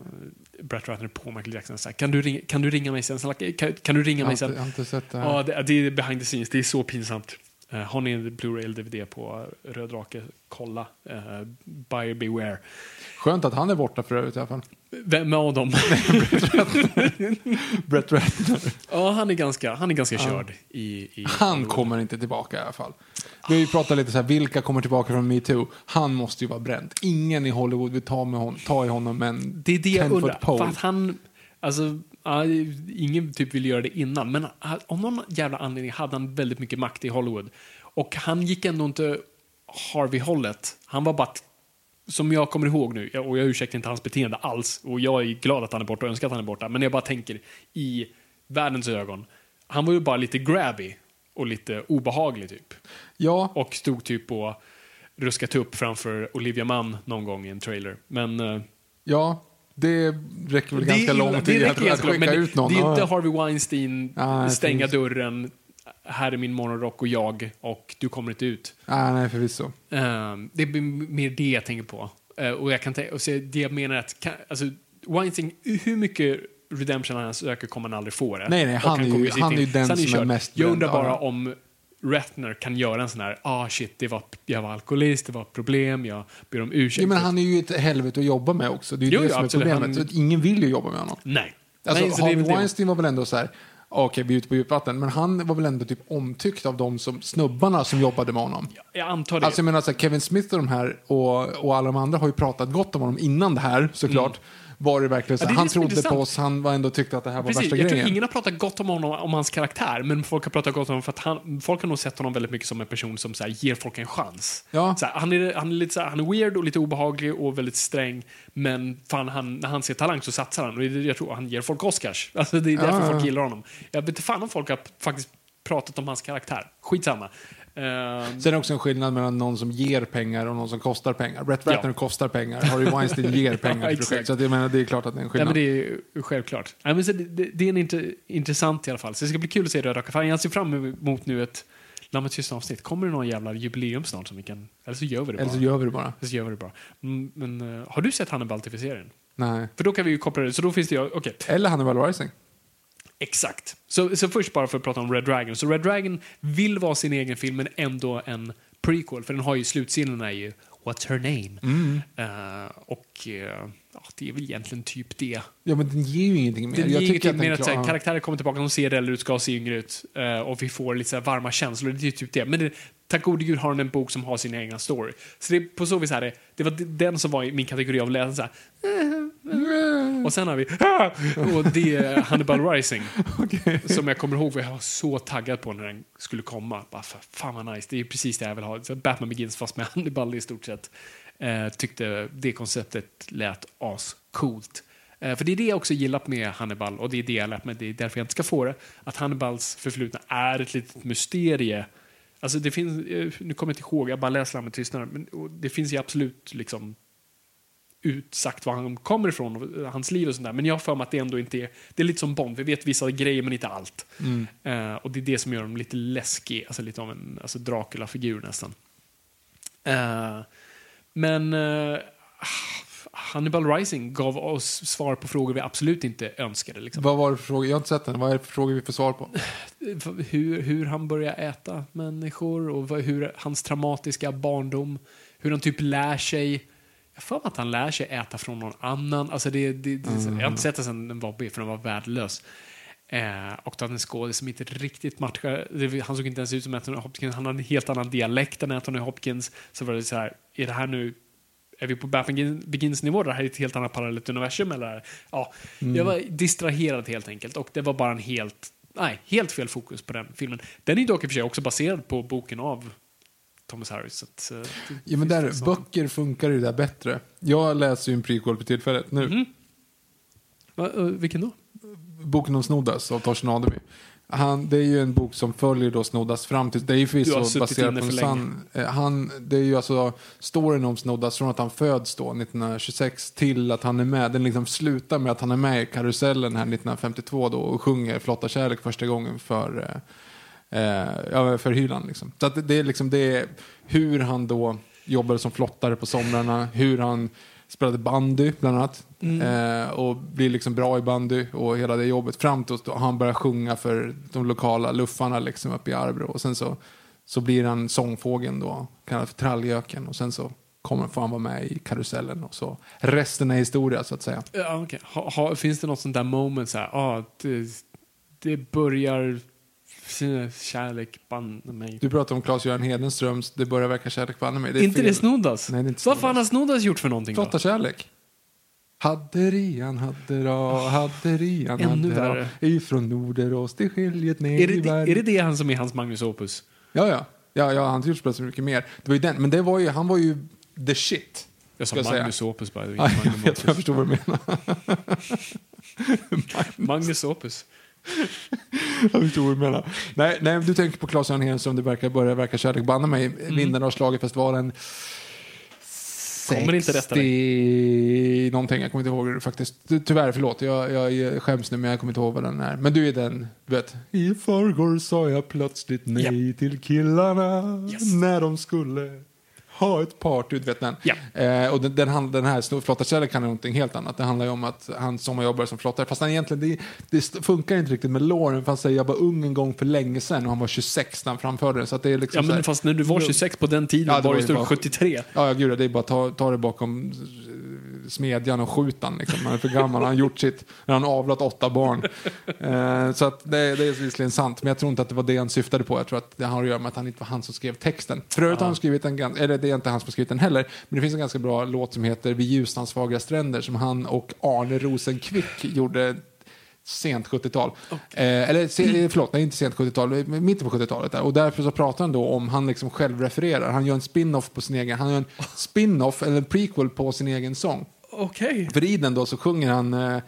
Brett Ratner på Michael Jackson så här, kan du, ringa, kan du ringa mig sen? Kan, kan du ringa mig sen? jag har inte sett det här. Ja, det, det är behind the scenes. Det är så pinsamt. Uh, har ni Blu-ray eller DVD på Röd Drake, kolla. Uh, buyer beware. Skönt att han är borta för övrigt i alla fall. Vem av dem? Brett Ratner. ja, han är ganska, han är ganska körd i, i Han kommer inte tillbaka i alla fall. Vi har ju pratat lite så här, vilka kommer tillbaka från metoo? Han måste ju vara bränd. Ingen i Hollywood vill ta, med hon, ta i honom, men Det är det jag 10 foot undrar. För att han, alltså, ja, ingen typ vill göra det innan, men av någon jävla anledning hade han väldigt mycket makt i Hollywood. Och han gick ändå inte Harvey-hållet. Han var bara, som jag kommer ihåg nu, och jag ursäktar inte hans beteende alls, och jag är glad att han är borta och önskar att han är borta, men jag bara tänker i världens ögon, han var ju bara lite grabby och lite obehaglig typ. Ja, Och stod typ och ruskade upp framför Olivia Munn någon gång i en trailer. Men eh, ja, det räcker väl ganska är lång tid att, att skicka men ut någon. Det är inte. Harvey Weinstein, Nej, stänga dörren, här är min morgonrock och jag och du kommer inte ut. Ah, nej, förvisso. Ehm, det är mer det jag tänker på. Eh, och jag kan och så det jag menar att, kan, alltså, Weinstein, hur mycket redemption han söker kommer han aldrig få det. Nej, nej, Och han är ju- han är ju den som är mest Jag undrar bara om Ratner kan göra en sån här, ah shit, det var, jag var alkoholist, det var problem, jag ber om ursäkt. Ja, men han är ju ett helvete att jobba med också. Det är ju Jo, det jo, som är absolut. problemet. Han- ingen vill ju jobba med honom. Nej. Alltså, Nej, är Harvey. Weinstein var väl ändå så här, okej, vi är ute på djupt vatten, men han var väl ändå typ omtyckt av de som, snubbarna som jobbade med honom. Jag antar det. Alltså jag menar så här, Kevin Smith och de här och, och alla de andra har ju pratat gott om honom innan det här såklart. Var det verkligen så. Ja, det han trodde på intressant. oss, han var ändå tyckte att det här var Precis, värsta jag grejen. tror ingen har pratat gott om honom, om hans karaktär, men folk har pratat gott om honom för att han, folk har nog sett honom väldigt mycket som en person som så här, ger folk en chans. Ja. Så här, han, är, han, är lite så här, han är weird och lite obehaglig och väldigt sträng, men fan, han, när han ser talang så satsar han. Och jag tror han ger folk Oscars. Alltså, det är därför Ja, ja, folk gillar honom. Jag vet inte fan om folk har faktiskt pratat om hans karaktär. Skitsamma. Uh, Sen är det också en skillnad mellan någon som ger pengar och någon som kostar pengar. Brett Ja. Ratner kostar pengar, Harvey Weinstein ger pengar till projekt. Så att jag menar, det är klart att det är en Ja, skillnad. men det är självklart. Ja, men så det, det, är en inte, intressant i alla fall. Så det ska bli kul att se Röda Kafajen. Jag ser fram emot nu ett Lammets tysta avsnitt. Kommer det någon jävla jubileum snart som vi kan... Eller så gör vi det bara. Eller så gör vi det bara. Eller så gör vi det bara. Mm, Men eh, har du sett Hannibal TV-serien? Nej. För då kan vi ju koppla det. Så då finns det ju... Okej. Eller Hannibal Rising. Exakt. Så, så först bara för att prata om Red Dragon. Så Red Dragon vill vara sin egen film men ändå en prequel. För den har ju slutscenen är ju What's her name? Mm. Eh, och ja, det är väl egentligen typ det. Ja, men den ger ju ingenting mer. Det jag tycker att mer den att så här, klar- karaktärer kommer tillbaka, de ser äldre ut, ska se yngre ut eh, och vi får lite så här varma känslor. Det är typ det. Men det, tack gode gud har den en bok som har sin egna story. Så det är på så vis här, det, det var den som var i min kategori av läsare. Så här, och sen har vi och det är Hannibal Rising. Som jag kommer ihåg, jag var så taggad på när den skulle komma. Bara, fan vad nice, det är precis det jag vill ha. Så Batman Begins fast med Hannibal i stort sett. Eh, tyckte det konceptet lät ascoolt. Eh, för det är det jag också gillat med Hannibal och det är det jag lärt mig, det är därför jag inte ska få det. Att Hannibals förflutna är ett litet mysterie. Alltså det finns, eh, nu kommer jag inte ihåg, jag bara läser Lammet tystnar, men och det finns ju absolut liksom utsagt var han kommer ifrån, och hans liv och sånt där. Men jag har för mig att det ändå inte är, det är lite som Bond, vi vet vissa grejer men inte allt. Eh, och det är det som gör dem lite läskig, alltså lite av en alltså Dracula-figur nästan. Eh, men eh, Hannibal Rising gav oss svar på frågor vi absolut inte önskade. Liksom. Vad var det för frågor? Jag har inte sett den. Vad är det för frågor vi får svar på? Hur, hur han börjar äta människor och vad- hur hans traumatiska barndom, hur han typ lär sig jag för att han lär sig äta från någon annan. Alltså det, det, det, Jag har inte sett den sen den var B, för den var värdelös. Eh, och då hade en skådis som inte riktigt matchar. det- Han såg inte ens ut som Anthony Hopkins. Han hade en helt annan dialekt än Anthony Hopkins. Så var det så här, är det här nu är vi på Batman Begins-nivå? Det här är ett helt annat parallellt universum? Eller? Ja, Jag var distraherad helt enkelt och det var bara en helt, nej, helt fel fokus på den filmen. Den är dock i och för sig också baserad på boken av Thomas Harris. Att, eh, Ja, men där, som- böcker funkar ju där bättre. Jag läser ju en prequel på tillfället nu. Mhm. Va, eh, vilken då? Boken om Snoddas av Torsten Adeby. han, det är ju en bok som följer då Snoddas fram till, det är ju förvisso baserat på en sann, eh, han, det är ju alltså storyn om Snoddas från att han föds då 1926 till att han är med, den liksom slutar med att han är med i karusellen här 1952 då och sjunger Flotta kärlek första gången för, eh, eh, för hyran liksom. Så det är liksom, det är hur han då jobbade som flottare på somrarna, hur han spelade bandy bland annat. Eh, och blir liksom bra i bandy och hela det jobbet. Fram till att han börjar sjunga för de lokala luffarna liksom uppe i Arbro. Och sen så, så blir han sångfågeln då, kallad för trallgöken. Och sen så kommer, får han vara med i karusellen. Och så resten är historia så att säga. Ja, okej. ha, ha, finns det något sånt där moment så här, ah, det, det börjar kärlek banne mig. Du pratar om Claes-Göran Hedenströms Det börjar verka kärlek banne mig. Det är inte fel. det Snoddas? Nej, det är inte Vad fan har. Snoddas gjort för någonting Flotta då? kärlek. Hadderian, haddera, hadderian, Ännu haddera. Ifrån Norderås till skiljet ner Är det, i berg. är det det han som är hans Magnus Opus? Ja, ja. Ja, ja han har gjort så mycket mer. Det var ju den, men det var ju, han var ju the shit. Jag sa Ska jag säga. Magnus Opus är Ja, inte jag Magnus vet, jag förstår vad du menar. Magnus Opus. Jag förstår vad du menar. Nej, nej du tänker på Claes-Göran Henström, det verkar börja verka kärlek banne mig. Mm. Vinnare av schlagerfestivalen. Kommer inte rätta 60 någonting, jag kommer inte ihåg faktiskt. Ty- Tyvärr, förlåt, jag, jag skäms nu men jag kommer inte ihåg vad den är. Men du är den, du vet. I förrgår sa jag plötsligt nej till killarna Yes. när de skulle ha ett party, du vet den. Ja. Eh, och den, den, den här sno- Flotta kärlek handlar om någonting helt annat. Det handlar ju om att han sommarjobbar som flottare. Fast han egentligen, det, det funkar inte riktigt med låren. För han säger jag var ung en gång för länge sedan och han var 26 när han framförde den. Så det är liksom Ja, så här- men fast när du var 26 på den tiden Ja, var var du ju stort bara- 73. Ja, gud, det är bara ta, ta det bakom smedjan och skjuta han, liksom. Han är för gammal, han har gjort sitt, han har avlat åtta barn. Eh, så att det, det är visserligen sant, men jag tror inte att det var det han syftade på. Jag tror att det har att göra med att han inte var han som skrev texten. För övrigt har han skrivit en, eller det är inte han som skrivit den heller, men det finns en ganska bra låt som heter Vid Ljusnans fagra stränder som han och Arne Rosenkvick gjorde sent 70-tal. Eh, eller se, förlåt, nej, inte sent 70-tal, mitten på 70-talet. Där. Och därför så pratar han då om, han liksom själv refererar, han gör en spin-off på sin egen, han gör en spin-off eller en prequel på sin egen sång. Okej. För i den då så sjunger han eh,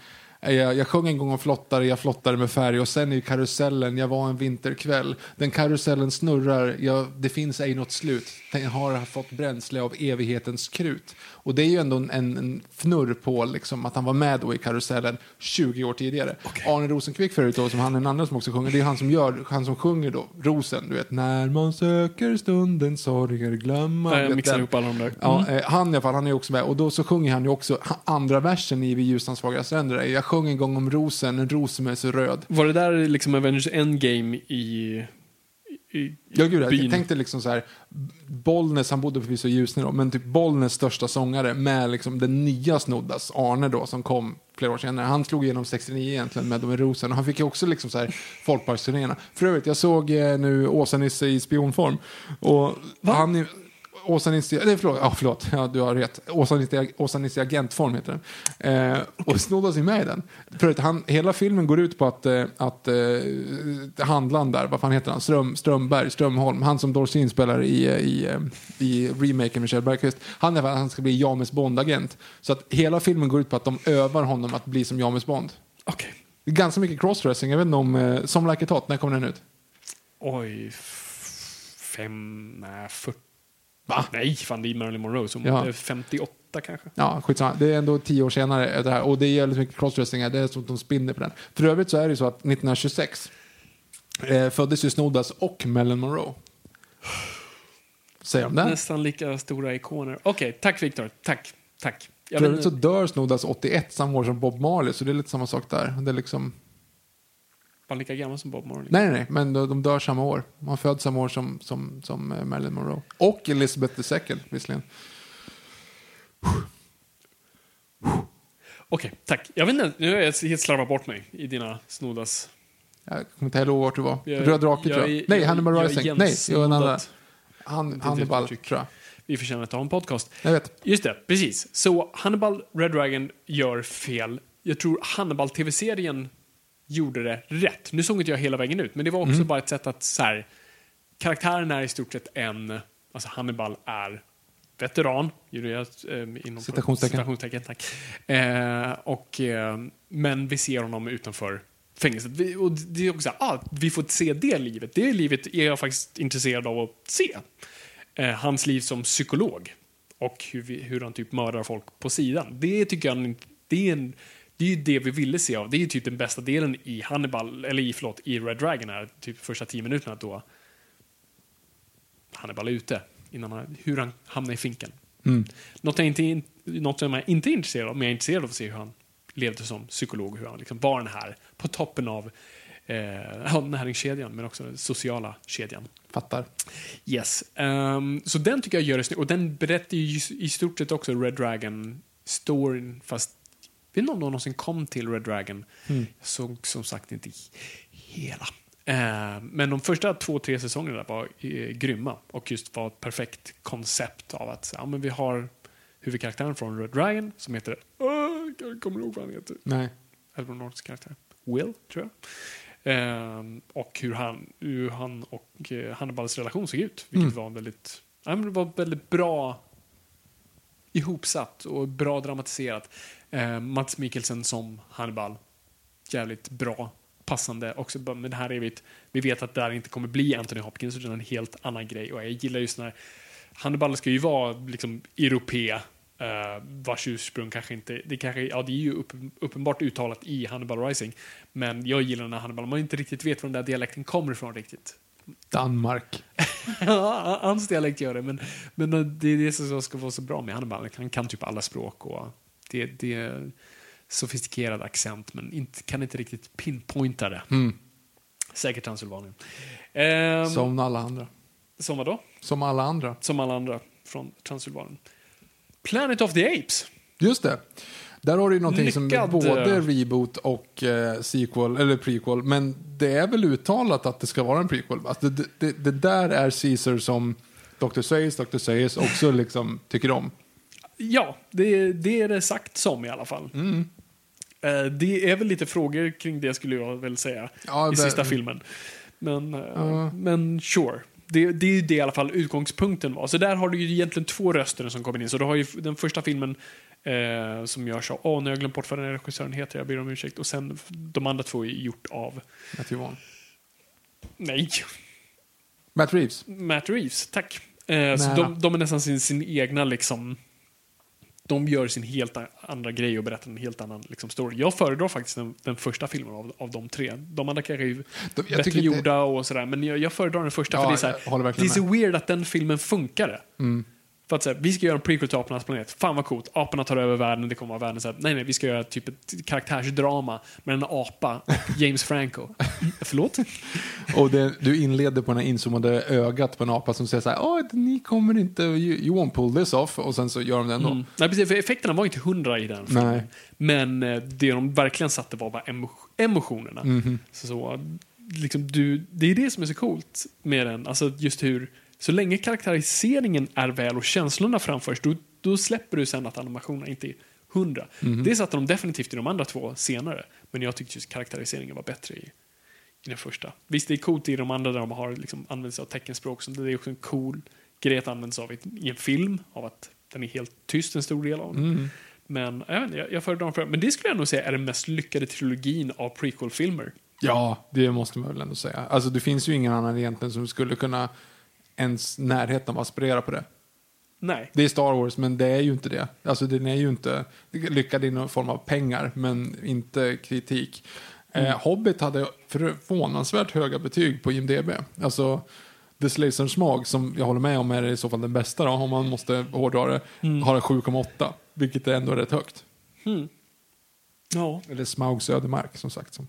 jag, jag sjöng en gång om flottare, jag flottade med färg och sen är karusellen, jag var en vinterkväll. Den karusellen snurrar, jag, det finns ej något slut. Den har fått bränsle av evighetens krut. Och det är ju ändå en, en, en fnurr på liksom, att han var med då i karusellen 20 år tidigare. Arne Rosenkvick förut då, som han är den andra som också sjunger, det är han som gör, han som sjunger då, Rosen, du vet, när man söker stunden sorger glömma. Jag mixar ihop alla de där. Ja, eh, han i alla fall, han är också med. Och då så sjunger han ju också andra versen i Vid ljusnans fagra stränder. Jag sjöng en gång om rosen, en ros som är så röd. Var det där liksom Avengers Endgame i... i Ja, gud, jag tänkte liksom så här, Bollnäs, han bodde förvisso i Ljusne då, men typ Bollnäs största sångare med liksom den nya Snoddas, Arne då, som kom flera år senare. Han slog igenom 69 egentligen med de i Rosen och han fick ju också liksom så här folkparksturnéerna. För övrigt, jag såg eh, nu Åsa-Nisse i spionform och han är Åsa-Nisse, nej förlåt, ja, förlåt, ja, du har rätt. Åsa-Nisse Åsa-Nisse i agentform heter den. Eh, och Snoddas är med i den. För att han, hela filmen går ut på att, eh, att eh, handlaren där, vad fan heter han, Ström, Strömberg, Strömholm, han som Dorsin spelar i, eh, i, eh, i remaken med Kjell Bergqvist, han, är, han ska bli James Bond-agent. Så att hela filmen går ut på att de övar honom att bli som James Bond. Är ganska mycket crossdressing, jag vet inte om, eh, Som Like It Hot, när kommer den ut? Oj. Fem... Nej, 40. Va? Nej, fan det är Marilyn Monroe. Så Ja. det är 58 kanske. Ja, skitsamma. Det är ändå tio år senare det här. Och det är jävligt mycket crossdressing här. Det är som att de spinner på den. För övrigt så är det så att 1926 eh, föddes ju Snoddas och Marilyn Monroe. Säger de det? Nästan lika stora ikoner. Okej, tack Viktor. Tack. Tack. Jag För övrigt så dör Snoddas 81 samma år som Bob Marley. Så det är lite samma sak där. Det är liksom... var han lika gammal som Bob Marley? Nej, nej. Men de, de dör samma år. Man föds samma år som, som, som eh, Marilyn Monroe. Och Elizabeth II visserligen. Okej, tack. Jag vet inte, nu har jag helt slarvat bort mig i dina Snoddas. Jag kommer inte heller ihåg vart du var. Jag- Röd drake jag tror jag. Nej, jag- Hannibal jag Rising. Nej, det var en annan. igensnoddat. Han, Hannibal tror jag. Vi förtjänar att ha en podcast. Jag vet. Just det, precis. Så Hannibal Red Dragon gör fel. Jag tror Hannibal-tv-serien gjorde det rätt. Nu såg inte jag hela vägen ut, men det var också Mm. bara ett sätt att så här, karaktären är i stort sett en, alltså Hannibal är veteran, gjorde jag eh, inom Citationstecken. tack. Eh, och, eh, men vi ser honom utanför fängelset. Vi, och det är också så här, ah, vi får se det livet. Det livet är jag faktiskt intresserad av att se. Eh, hans liv som psykolog och hur, vi, hur han typ mördar folk på sidan. Det tycker jag det är, en, det är ju det vi ville se av. Det är ju typ den bästa delen i Hannibal, eller i, förlåt, i Red Dragon här, typ första tio minuterna då Hannibal är ute, innan han, hur han hamnar i finken. Mm. Något, jag inte, något som jag inte är intresserad av, men jag är intresserad av att se hur han levde som psykolog, hur han liksom var den här på toppen av eh, näringskedjan, men också den sociala kedjan. Fattar. Yes. Um, så den tycker jag gör det snyggt. Och den berättar ju i stort sett också Red Dragon-storyn, fast jag vet inte om de någonsin kom till Red Dragon. Mm. Jag såg som sagt inte hela. Uh, men de första två, tre säsongerna var uh, grymma och just var ett perfekt koncept av att ja, men vi har huvudkaraktären från Red Dragon som heter... Uh, jag kommer ihåg vad han heter. Nej. Edward Nortons karaktär. Will, tror jag. Um, och hur han, hur han och uh, Hannibals relation såg ut. Vilket mm. var väldigt, ja, det var väldigt bra ihopsatt och bra dramatiserat. Uh, Mats Mikkelsen som Hannibal. Jävligt bra. Passande också. Men det här är vi, vi vet att det här inte kommer bli Anthony Hopkins utan en helt annan grej. Och jag gillar just när Hannibal ska ju vara liksom europé Uh, vars ursprung kanske inte, det, kanske, ja, det är ju upp, uppenbart uttalat i Hannibal Rising. Men jag gillar när Hannibal, man inte riktigt vet var den där dialekten kommer ifrån riktigt. Danmark. ja, hans dialekt gör det, men, men det är det som ska vara så bra med Hannibal. Han kan typ alla språk och det, det är sofistikerad accent, men inte, kan inte riktigt pinpointa det. Mm. Säkert Transylvanien. Um, som alla andra. Som vadå? Som alla andra. Som alla andra från Transylvanien. Planet of the Apes. Just det. Där har du ju någonting Lyckad. som är både reboot och eh, sequel, eller prequel. Men det är väl uttalat att det ska vara en prequel? Alltså det, det, det där är Caesar som Dr. Sayers, Dr. Sayers också liksom tycker om. Ja, det, det är det sagt som i alla fall. Mm. Eh, det är väl lite frågor kring det skulle jag väl säga ja, i sista filmen. Men, uh. men sure det, det är ju det i alla fall utgångspunkten var. Så där har du ju egentligen två röster som kommer in. Så du har ju den första filmen eh, som görs av, åh nu har jag glömt bort vad den regissören heter, jag ber om ursäkt. Och sen de andra två är gjort av... Matthew Vaughn. Nej. Matt Reeves. Matt Reeves, tack. Eh, så de, de, är nästan sin, sin egna liksom de gör sin helt andra grej och berättar en helt annan liksom, story. Jag föredrar faktiskt den, den första filmen av, av de tre. De andra kanske är de, bättre gjorda det... och sådär, men jag, jag föredrar den första. Ja, för det är, så här, det är så weird att den filmen funkade. Mm. För att säga, vi ska göra en prequel till Apornas planet. Fan vad coolt. Aporna tar över världen. Det kommer vara världen så här, nej nej, vi ska göra typ ett karaktärsdrama med en apa och James Franco. Förlåt? och det, du inleder på den här inzoomade ögat på en apa som säger så här, oh, ni kommer inte, you, you won't pull this off. Och sen så gör de det ändå. Mm. Nej, precis, för effekterna var inte hundra i den filmen. Nej. Men eh, det de verkligen satte var bara emotionerna. Mm -hmm. Så, så liksom, du, det är det som är så coolt med den. Alltså just hur så länge karaktäriseringen är väl och känslorna framförs, då, då släpper du sen att animationerna inte är hundra. Mm. Det satte de definitivt i de andra två senare, men jag tyckte just karaktäriseringen var bättre i, i den första. Visst, det är coolt i de andra där de har liksom använt sig av teckenspråk, så det är också en cool grej att använda sig av i, en film, av att den är helt tyst en stor del av den. Mm. Men jag, vet inte, jag, jag föredrar för, Men det skulle jag nog säga är den mest lyckade trilogin av prequel-filmer. Ja, det måste man väl ändå säga. Alltså det finns ju ingen annan egentligen som skulle kunna ens närheten av att aspirera på det. Nej. Det är Star Wars, men det är ju inte det. Alltså den är ju inte lyckad i någon form av pengar, men inte kritik. Eh, mm. Eh, Hobbit hade förvånansvärt höga betyg på IMDB. Alltså The Slays Smog, som jag håller med om är i så fall den bästa då, om man måste hårdra det, mm. har en 7,8. Vilket är ändå rätt högt. Mm. Ja. Eller Smaugs ödemark som sagt. Som.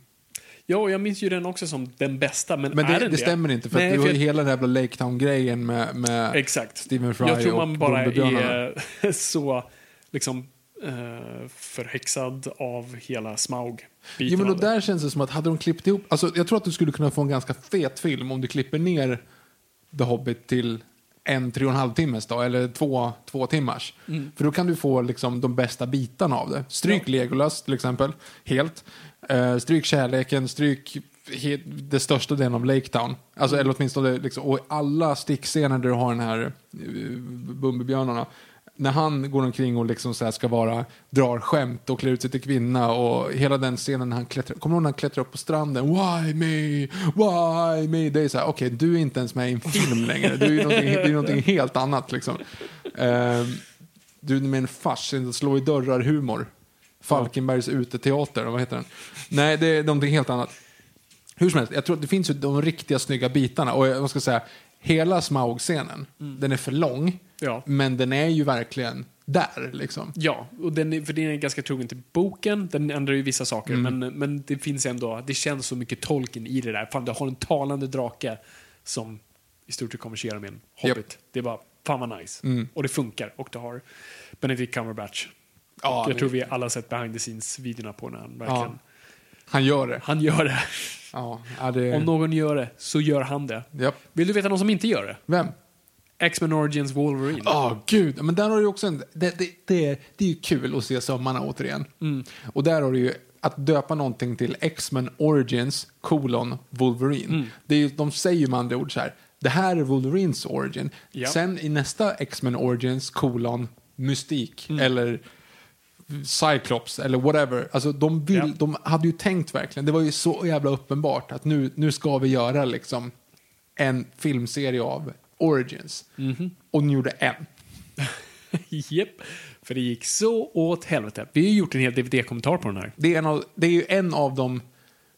Ja, jag minns ju den också som den bästa, men, men det, är den det? stämmer inte, för Nej, du har ju hela den jävla Lake Town-grejen med, med Exakt. Stephen Fry Jag tror man bara är så liksom uh, förhäxad av hela Smaug. Jo, men då där känns det som att hade de klippt ihop, alltså jag tror att du skulle kunna få en ganska fet film om du klipper ner The Hobbit till en tre och en halv timmes då, eller två, två timmars. Mm. För då kan du få liksom de bästa bitarna av det. Stryk ja. Legolas till exempel, helt. Uh, stryk kärleken, stryk det största delen av Lake Town. Alltså, eller åtminstone liksom, och alla stickscener där du har den här uh, Bumbibjörnarna. när han går omkring och liksom så ska vara, drar skämt och klär ut sig till kvinna och hela den scenen när han klättrar, kommer du ihåg när han klättrar upp på stranden? Why me? Why me? Det är så här, okej, du är inte ens med i en film längre. Du är någonting, det är någonting helt annat liksom. Ehm, du är med en fars, slå i dörrar-humor. Falkenbergs uteteater, vad heter den? Nej, det är någonting helt annat. Hur som helst, jag tror att det finns ju de riktiga snygga bitarna. Och jag ska säga, hela Smaug-scenen, den är för lång. Ja. Men den är ju verkligen där liksom. Ja, och den är, för den är ganska trogen till boken. Den ändrar ju vissa saker, Mm. men, men det finns ändå, det känns så mycket tolken i det där. Fan, du har en talande drake som i stort sett konverserar med en hobbit. Det är bara, fan vad nice. Mm. Och det funkar. Och du har Benedict Cumberbatch. Ja, jag det- tror vi alla sett behind the scenes-videorna på när han verkligen, Ja. Han gör det. han gör det. Ja, det Om någon gör det, så gör han det. Japp. Vill du veta någon som inte gör det? Vem? X-Men Origins Wolverine. Ja, gud. Men där har du också en... Det, det, det, det är ju kul att se sömmarna återigen. Mm. Och där har du ju att döpa någonting till X-Men Origins kolon Wolverine. Mm. Det är de säger ju med andra ord så här. Det här är Wolverines origin. Ja. Sen i nästa X-Men Origins kolon Mystik Mm. eller Cyclops eller whatever. Alltså de, vill, Ja. de hade ju tänkt verkligen. Det var ju så jävla uppenbart att nu, nu ska vi göra liksom en filmserie av Origins. Mhm. Och de gjorde en. Japp. För det gick så åt helvete. Vi har ju gjort en hel DVD-kommentar på den här. Det är, en av, det är ju en av de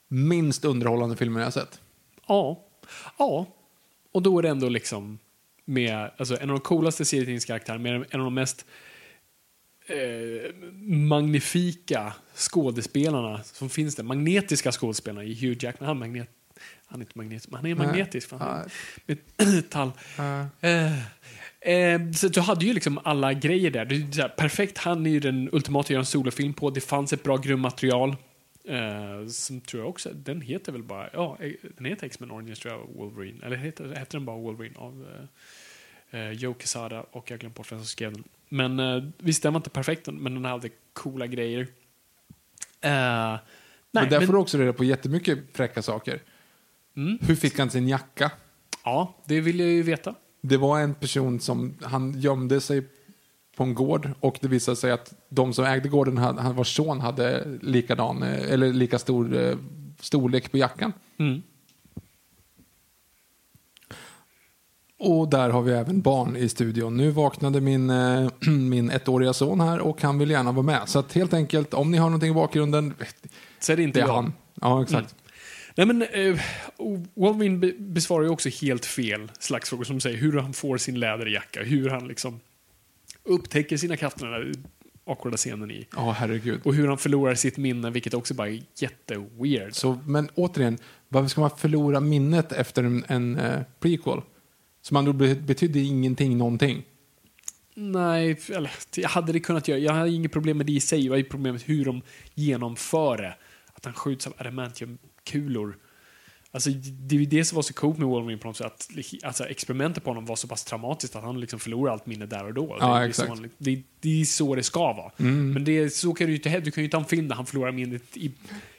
minst underhållande filmer jag har sett. Ja. Ja. Och då är det ändå liksom med alltså, en av de coolaste serietidningskaraktärerna, med en av de mest eh, magnifika skådespelarna som finns där. Magnetiska skådespelarna i Hugh Jackman. Han, är magnet, han är inte magnetisk, men han är Nej. magnetisk. Fan. Ja. Med metall. Eh, eh, så du hade ju liksom alla grejer där. Så här, perfekt, han är ju den ultimata att göra en solofilm på. Det fanns ett bra grundmaterial. Eh, som tror jag också, den heter väl bara, ja, den heter X-Men Origins tror jag, Wolverine. Eller heter, heter den bara Wolverine av eh, eh, Joe Quesada och jag glömde bort vem som skrev den. Men eh, visst, den var inte perfekt, men den hade coola grejer. Eh, nej, men där men- får du också reda på jättemycket fräcka saker. Mm. Hur fick han sin jacka? Ja, det vill jag ju veta. Det var en person som han gömde sig på en gård och det visade sig att de som ägde gården, han- vars son hade likadan, eh, eller lika stor eh, storlek på jackan. Mm. Och där har vi även barn i studion. Nu vaknade min, eh, min ettåriga son här och han vill gärna vara med. Så att helt enkelt, om ni har någonting i bakgrunden, Så är det inte det är jag. han. Ja, exakt. Nej men, eh, Wolverine be- besvarar ju också helt fel slags frågor som säger hur han får sin läderjacka, hur han liksom upptäcker sina krafter, den där awkwarda scenen i. Ja, herregud. Och hur han förlorar sitt minne, vilket också bara är jätteweird. Så, men återigen, varför ska man förlora minnet efter en, en eh, prequel? Som andra ord be- betydde ingenting, någonting. Nej, eller jag hade det kunnat göra. Jag hade inget problem med det i sig, jag hade problem med hur de genomför det. Att han skjuts av adamantiumkulor. Alltså, det är det som var så coolt med Wolverine på något sätt. Att alltså, experimentet på honom var så pass traumatiskt att han liksom förlorar allt minne där och då. Ja, det, är exakt. Så, han- det, det är så det ska vara. Men det, så kan du ju inte Du kan ju inte ha en film där han förlorar minnet i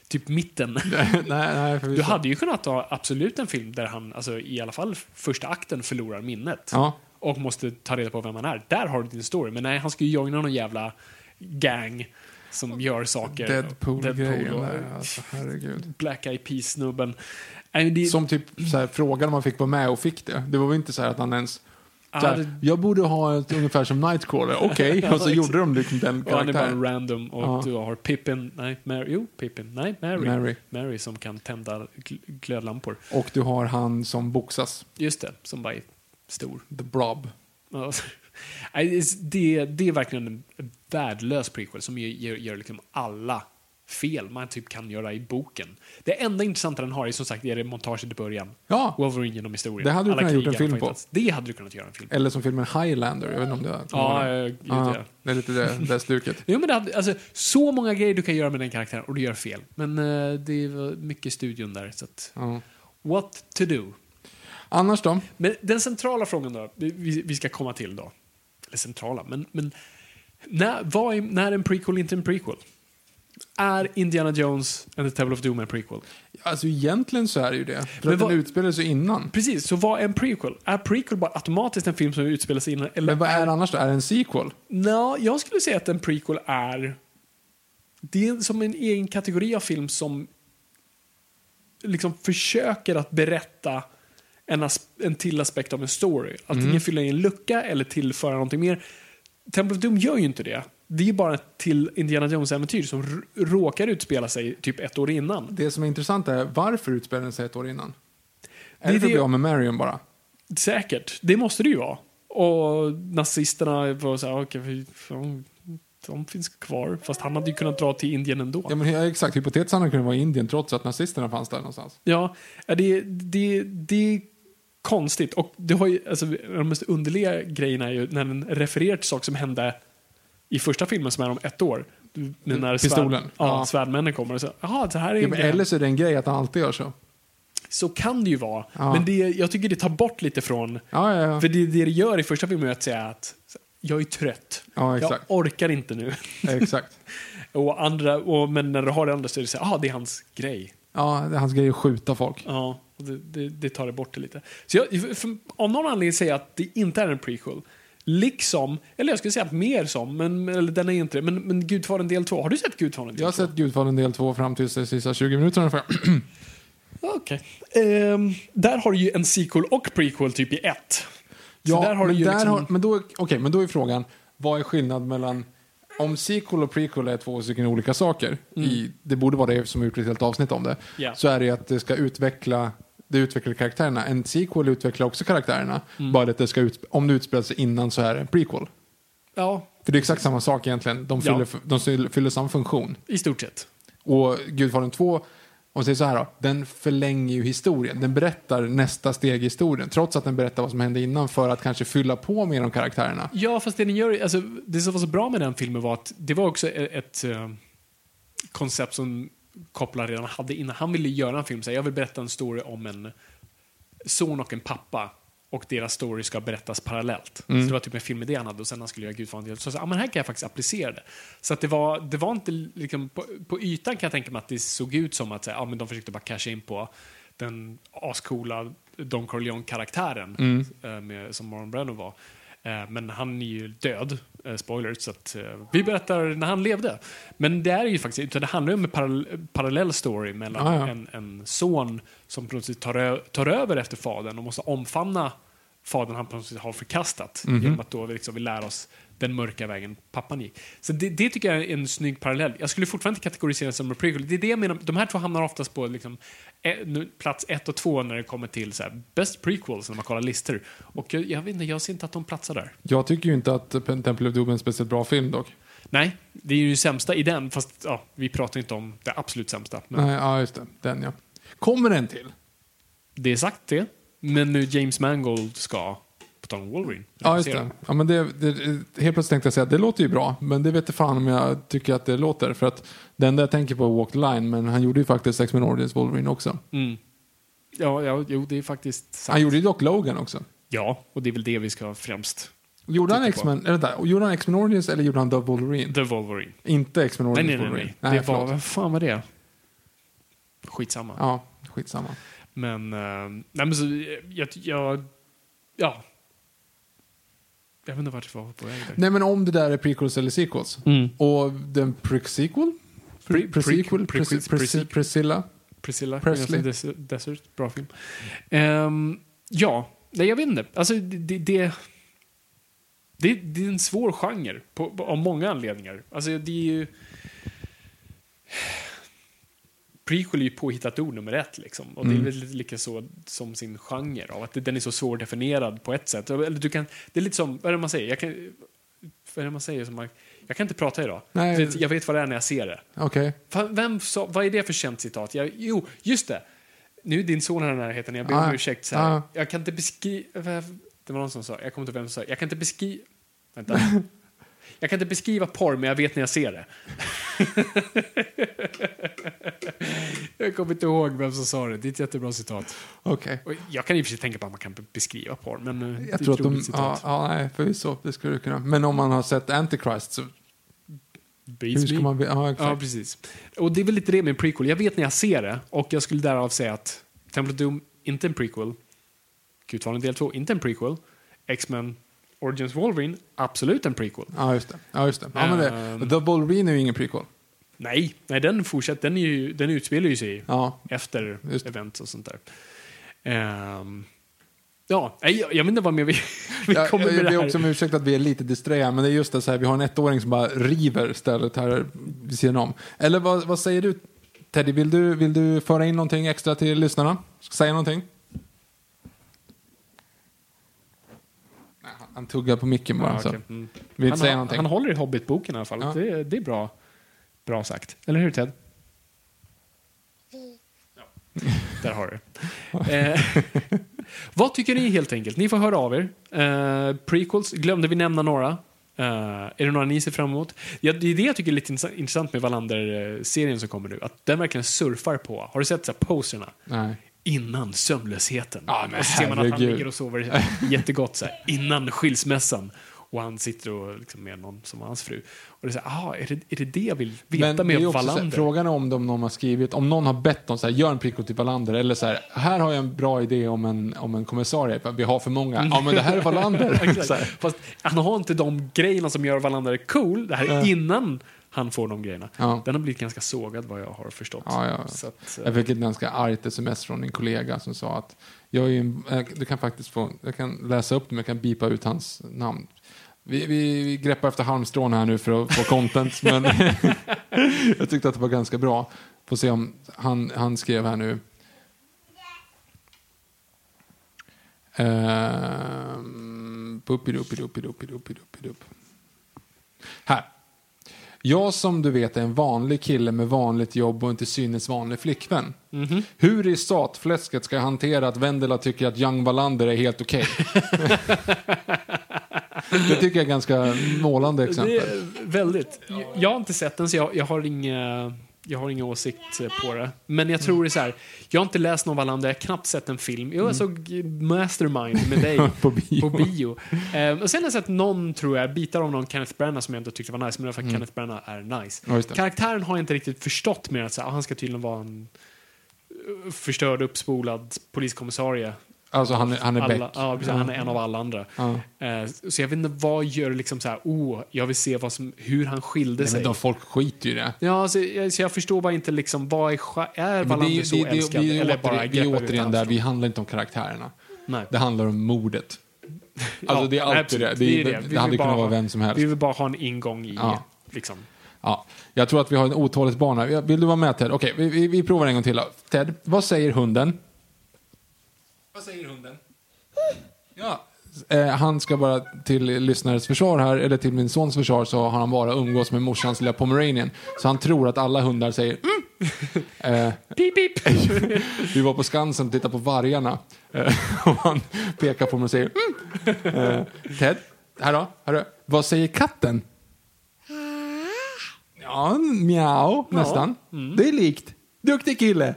typ mitten. nej, nej. Du hade ju kunnat ha absolut en film där han, alltså, i alla fall första akten, förlorar minnet. Ja. Och måste ta reda på vem han är. Där har du din story. Men nej, han ska ju joina någon jävla gang som gör saker. Deadpool-grejen där, alltså, herregud. Black Eyed Peas-snubben. Nej, men det- Som typ så här, frågade om man fick vara med och fick det. Det var väl inte så här att han ens... Här, Jag borde ha ett ungefär som Nightcrawler, okej. Ja, och så gjorde de liksom den och han är bara karaktären. random och Ja. du har Pippin, nej, Mary, jo, Pippin, nej, Mary. Mary. som kan tända gl- glödlampor. Och du har han som boxas, Just det, som bara är stor. The Blob. Det, det är verkligen en värdelös prequel som gör, gör liksom alla fel man typ kan göra i boken. Det enda intressanta den har är som sagt är det montaget i början. Ja, Wolverine genom historien. Det hade du Alla kunnat gjort en film på. Det hade du kunnat göra en film på. eller som filmen Highlander, jag vet inte om det är... Ja, eh, gud, ja, det är lite det, det stuket. Jo, men det hade, alltså, så många grejer du kan göra med den karaktären och du gör fel. Men eh, det var mycket studion där. Så att, Ja. what to do? Annars då? Men den centrala frågan då, vi, vi ska komma till då. Eller centrala, men, men när, vad är, när är en prequel inte en prequel? Är Indiana Jones and the Temple of Doom en prequel? Alltså egentligen så är det ju det. För Men att vad- den utspelar sig innan. Precis, så vad är en prequel? Är prequel bara automatiskt en film som utspelar sig innan? Eller Men vad är det annars då? Är det en sequel? Nå, jag skulle säga att en prequel är... Det är som en egen kategori av film som liksom försöker att berätta en, as- en till aspekt av en story. Antingen fylla i en lucka eller tillföra någonting mer. Temple of Doom gör ju inte det. Det är ju bara ett till Indiana Jones-äventyr som råkar utspela sig typ ett år innan. Det som är intressant är varför utspelar den sig ett år innan? Är Det det, är för att det- bli av med Marion bara? Säkert. Det måste det ju vara. Och nazisterna var så här, fan, de finns kvar. Fast han hade ju kunnat dra till Indien ändå. Ja, men exakt. Hypotetiskt hade han kunnat vara i Indien trots att nazisterna fanns där någonstans. Ja, det, det, det är konstigt. Och det har ju, alltså, de mest underliga grejerna är ju när den refererar till saker som hände i första filmen som är om ett år. När Pistolen. Svärd, ja, Ja. svärdmännen kommer och jaha, det här är Ja, eller så är det en grej att han alltid gör så. Så kan det ju vara. Ja. Men det, jag tycker det tar bort lite från, Ja, för det, det det gör i första filmen är att säga att jag är trött. Ja, Jag orkar inte nu. exakt. och andra, och, men när du har det andra så är det så här, ah, det är hans grej. Ja, det är hans grej att skjuta folk. Ja, det, det, det tar det bort det lite. Så jag, för, av någon anledning säger jag att det inte är en prequel. Liksom, eller jag skulle säga mer som, men, eller den är inte det. Men, men Gudfadern del 2, har du sett Gudfadern del Jag har 2? sett Gudfadern del 2 fram till de sista 20 minuterna ungefär. Okej. Ehm, där har du ju en sequel och prequel typ i ett. Ja, där har du men, ju där liksom... har, men, då, okej, men då är frågan, vad är skillnad mellan om sequel och prequel är två stycken olika saker, i, det borde vara det som gjort ett helt avsnitt om det, Mm. Ja. så är det att det ska utveckla det utvecklar karaktärerna. En sequel utvecklar också karaktärerna, Mm. bara att det ska ut, om det utspelar sig innan så är det en prequel. Ja, För det är exakt samma sak egentligen, de Ja. fyller, de fyller, samma funktion. i stort sett. Och Gudfadern 2, om säger så här då, den förlänger ju historien. Den berättar nästa steg i historien, trots att den berättar vad som hände innan för att kanske fylla på med de karaktärerna. Ja, fast det den gör, alltså, det som var så bra med den filmen var att det var också ett, ett eh, koncept som Coppola redan hade innan. Han ville göra en film, så här, jag vill berätta en story om en son och en pappa och deras story ska berättas parallellt. Så det var typ en filmidé han hade och sen han skulle göra Gudfadern så sa ah, men här kan jag faktiskt applicera det. Så att det var, det var inte liksom, på, på ytan kan jag tänka mig att det såg ut som att så här, ah, men de försökte bara casha in på den ascoola Don Corleone-karaktären eh, med- som Marlon Brando var. Eh, Men han är ju död, eh, spoilers, så att eh, vi berättar när han levde. Men det är ju faktiskt, utan det handlar om en parallell, parallell story mellan Ja, ja. En, en son som plötsligt tar, tar över efter fadern och måste omfamna fadern han plötsligt har förkastat. Mhm. Genom att då liksom vi lär oss den mörka vägen pappan gick. Så det, det tycker jag är en snygg parallell. Jag skulle fortfarande inte kategorisera som en prequel. Det är det jag menar, de här två hamnar oftast på liksom, eh, plats ett och två när det kommer till så här, best prequels när man kollar listor. Och jag, jag vet inte, jag ser inte att de platsar där. Jag tycker ju inte att Temple of Doom är en speciellt bra film dock. Nej, det är ju sämsta i den, fast ja, vi pratar inte om det absolut sämsta. Men Nej, ja, just det. Den ja. Kommer en till? det är sagt det. Men nu James Mangold ska, på tal om Wolverine, Ja, just det. Ja, men det, det. Helt plötsligt tänkte jag säga att det låter ju bra, men det vet inte fan om jag tycker att det låter. För att det enda jag tänker på är Walk the Line, men han gjorde ju faktiskt Sex Minorities Wolverine också. Mm. Ja, ja, jo, det är faktiskt sant. Han gjorde ju dock Logan också. Ja, och det är väl det vi ska främst... Gjorde han. X-Men, där, gjorde han X-Minorities eller gjorde han The Wolverine? The Wolverine. Inte Nej, X-Minorities nej, nej. Wolverine. nej. Det var, vad fan var det? Skitsamma. Ja, skitsamma. Men, uh, nej men så, jag, jag, ja. Jag vet inte vart jag var på väg där. Nej men om det där är prequels eller sequels. Mm. Och den pre-sequel? Pre- Pre-sequel? pre- pre- Pre- pre- Pre- Priscilla? Priscilla, Presley. Desert, bra film. Ehm, ja, nej jag vet inte. Alltså det, det, det, det, det är en svår genre på, på, av många anledningar. Alltså det är ju... Prequel är ju påhittat ord nummer ett liksom. Och det är väl lite lika så som sin genre av att den är så svårdefinierad på ett sätt. Eller du kan, det är lite som, vad är det man säger? Jag kan, vad är det man säger som man, jag kan inte prata idag. Nej. Jag vet vad det är när jag ser det. Fan, Vem sa, vad är det för känt citat? Jag, jo, just det. Nu är din son här i närheten, jag ber om Ah, ursäkt. Så ah. Jag kan inte beskriva... Det var någon som sa, jag kommer inte ihåg vem som sa, jag kan inte beskriva... Vänta. Jag kan inte beskriva porr, men jag vet när jag ser det. jag kommer inte ihåg vem som sa det. Det är ett jättebra citat. Okej. Och jag kan i och för sig tänka på att man kan beskriva porr, men eh, det är Jag tror att de... citat. Ja, ja, nej, förvisso. Det skulle du kunna. Men om man har sett Antichrist så... Beats Hur ska man... Ja, exakt. Ja, precis. Och det är väl lite det med en prequel. Jag vet när jag ser det och jag skulle därav säga att Temple of Doom, inte en prequel. Gudfadern del 2, inte en prequel. X-Men Origins Wolverine, absolut en prequel. Ja, just det. Ja, just det. Ja, men det Ehm. The Wolverine är ju ingen prequel. Nej, nej den fortsätter. Den, är ju, den utspelar ju sig Ja, efter Just det. event och sånt där. Ehm, ja, jag, jag vet inte vad mer vi, vi jag, kommer jag, med jag ber också om ursäkt att vi är lite distraherade, men det är just det så här, vi har en ettåring som bara river stället här vid sidan om. Eller vad, vad säger du, Teddy? Vill du, vill du föra in någonting extra till lyssnarna? Säga någonting? Nej, han- tuggar på micken bara. Ja, så. okej. Mm. Vill han, säga någonting? han håller i Hobbit-boken i alla fall. Ja. Det, det är bra, bra sagt. Eller hur Ted? Ja. Där har du eh, Vad tycker ni helt enkelt? Ni får höra av er. Eh, prequels, glömde vi nämna några? Eh, är det några ni ser fram emot? Ja, det är det jag tycker är lite intressant- med Wallander-serien som kommer nu. Att den verkligen surfar på. Har du sett så här, posterna? Nej. Innan sömnlösheten. Ja, men och så ser man att han ligger och sover jättegott så här, innan skilsmässan. Och han sitter och liksom med någon som var hans fru. Och det är så här, aha, är det, är det det jag vill veta Men med här, Wallander? frågan är om de någon har skrivit, om någon har bett dem så här, gör en prequel till Wallander, eller så här, här har jag en bra idé om en, om en kommissarie, vi har för många. Ja, men det här är Wallander. Fast han har inte de grejerna som gör Wallander cool. Det här är innan han får de grejerna. Ja. Den har blivit ganska sågad vad jag har förstått. Ja, ja. Så att, eh, Jag fick ett ganska argt sms från en kollega som sa att jag är en, eh, du kan faktiskt få, jag kan läsa upp det men jag kan bipa ut hans namn. Vi, vi, vi greppar efter halmstrån här nu för att få content men jag tyckte att det var ganska bra. Får se om han, han skrev här nu. Puppiduppiduppiduppiduppidupp. Här. Jag som du vet är en vanlig kille med vanligt jobb och inte synes vanlig flickvän. Hur i satfläsket ska jag hantera att Vendela tycker att Young Wallander är helt okej? det tycker jag är ganska målande exempel. Väldigt. Jag har inte sett den så jag, jag har inga jag har ingen åsikt eh, på det. Men jag tror det är så här. Jag har inte läst någon Wallander, jag har knappt sett en film. Jag såg Mastermind med dig Mm. På bio. På bio. Eh, och sen har jag sett någon, tror jag, bitar av någon Kenneth Branagh som jag inte tyckte var nice. Men i alla fall Kenneth Branagh är nice. Mm. Ja. Karaktären har jag inte riktigt förstått mer att så här, han ska tydligen vara en eh, förstörd, uppspolad poliskommissarie. Alltså han är, han är Alla, Beck. ja, precis, Han är en av alla andra. Ja. Eh, så jag vet inte vad gör liksom så här, oh, jag vill se vad som, hur han skilde Nej, sig. men de folk skiter ju i det. Ja, så, jag- så jag förstår bara inte liksom, vad är, är det Wallander så det, det, älskad? vi, eller åter, bara vi är återigen där, vi handlar inte om karaktärerna. Nej. Det handlar om mordet. Alltså det är alltid det. Det, är- är det, Vi hade kunnat vara vem som helst. Vi vill bara ha en ingång i, Ja. liksom. Ja, jag tror att vi har en otålighetsbana. Vill du vara med Ted? Okej, vi, vi, vi provar en gång till. Ted, vad säger hunden? Vad säger hunden? Ja. Eh, han ska bara till lyssnares försvar här, eller till min sons försvar, så har han bara umgås med morsans lilla pomeranian. Så han tror att alla hundar säger mm. eh, Pip, pip. Vi var på Skansen och tittade på vargarna. Eh, och han pekar på mig och säger mm. eh, Ted, här då, här då. Vad säger katten? Ja, mjau, nästan. Det är likt. Duktig kille.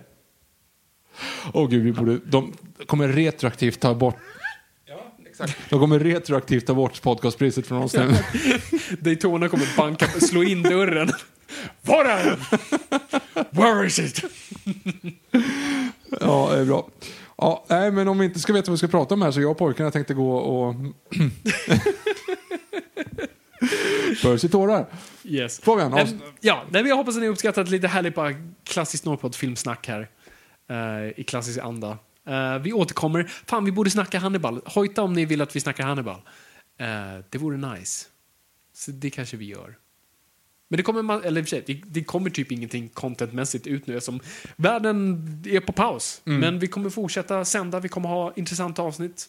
Åh gud, vi borde, de kommer retroaktivt ta bort De kommer retroaktivt ta bort podcastpriset från oss nu. Daytona kommer banka, slå in dörren. Var är den? Where is it? Ja, det är bra. Ja, nej, men om vi inte ska veta vad vi ska prata om här så jag och pojkarna tänkte gå och... I tårar. Yes. Fabian, Eh, avs- ja, nej, men jag hoppas att ni uppskattat lite härligt bara klassiskt Norrpodd filmsnack här. Eh, I klassisk anda. Eh, vi återkommer. Fan, vi borde snacka Hannibal. Hojta om ni vill att vi snackar Hannibal. Eh, det vore nice. Så det kanske vi gör. Men det kommer, eller sig, det, det kommer typ ingenting contentmässigt ut nu eftersom världen är på paus. Mm. Men vi kommer fortsätta sända, vi kommer ha intressanta avsnitt.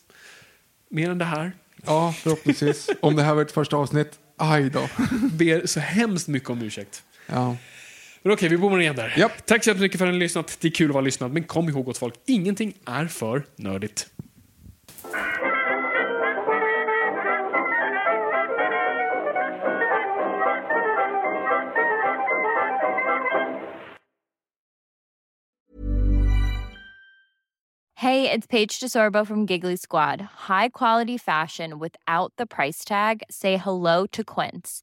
Mer än det här. Ja, förhoppningsvis. Om det här var ett första avsnitt, aj då. Ber så hemskt mycket om ursäkt. Ja. Men okej, vi bommar igen där. Japp. Tack så jättemycket för att ni har lyssnat. Det är kul att vara lyssnad, men kom ihåg åt folk, ingenting är för nördigt. Hey, it's Paige DeSorbo from Giggly Squad. High quality fashion without the price tag. Say hello to Quince.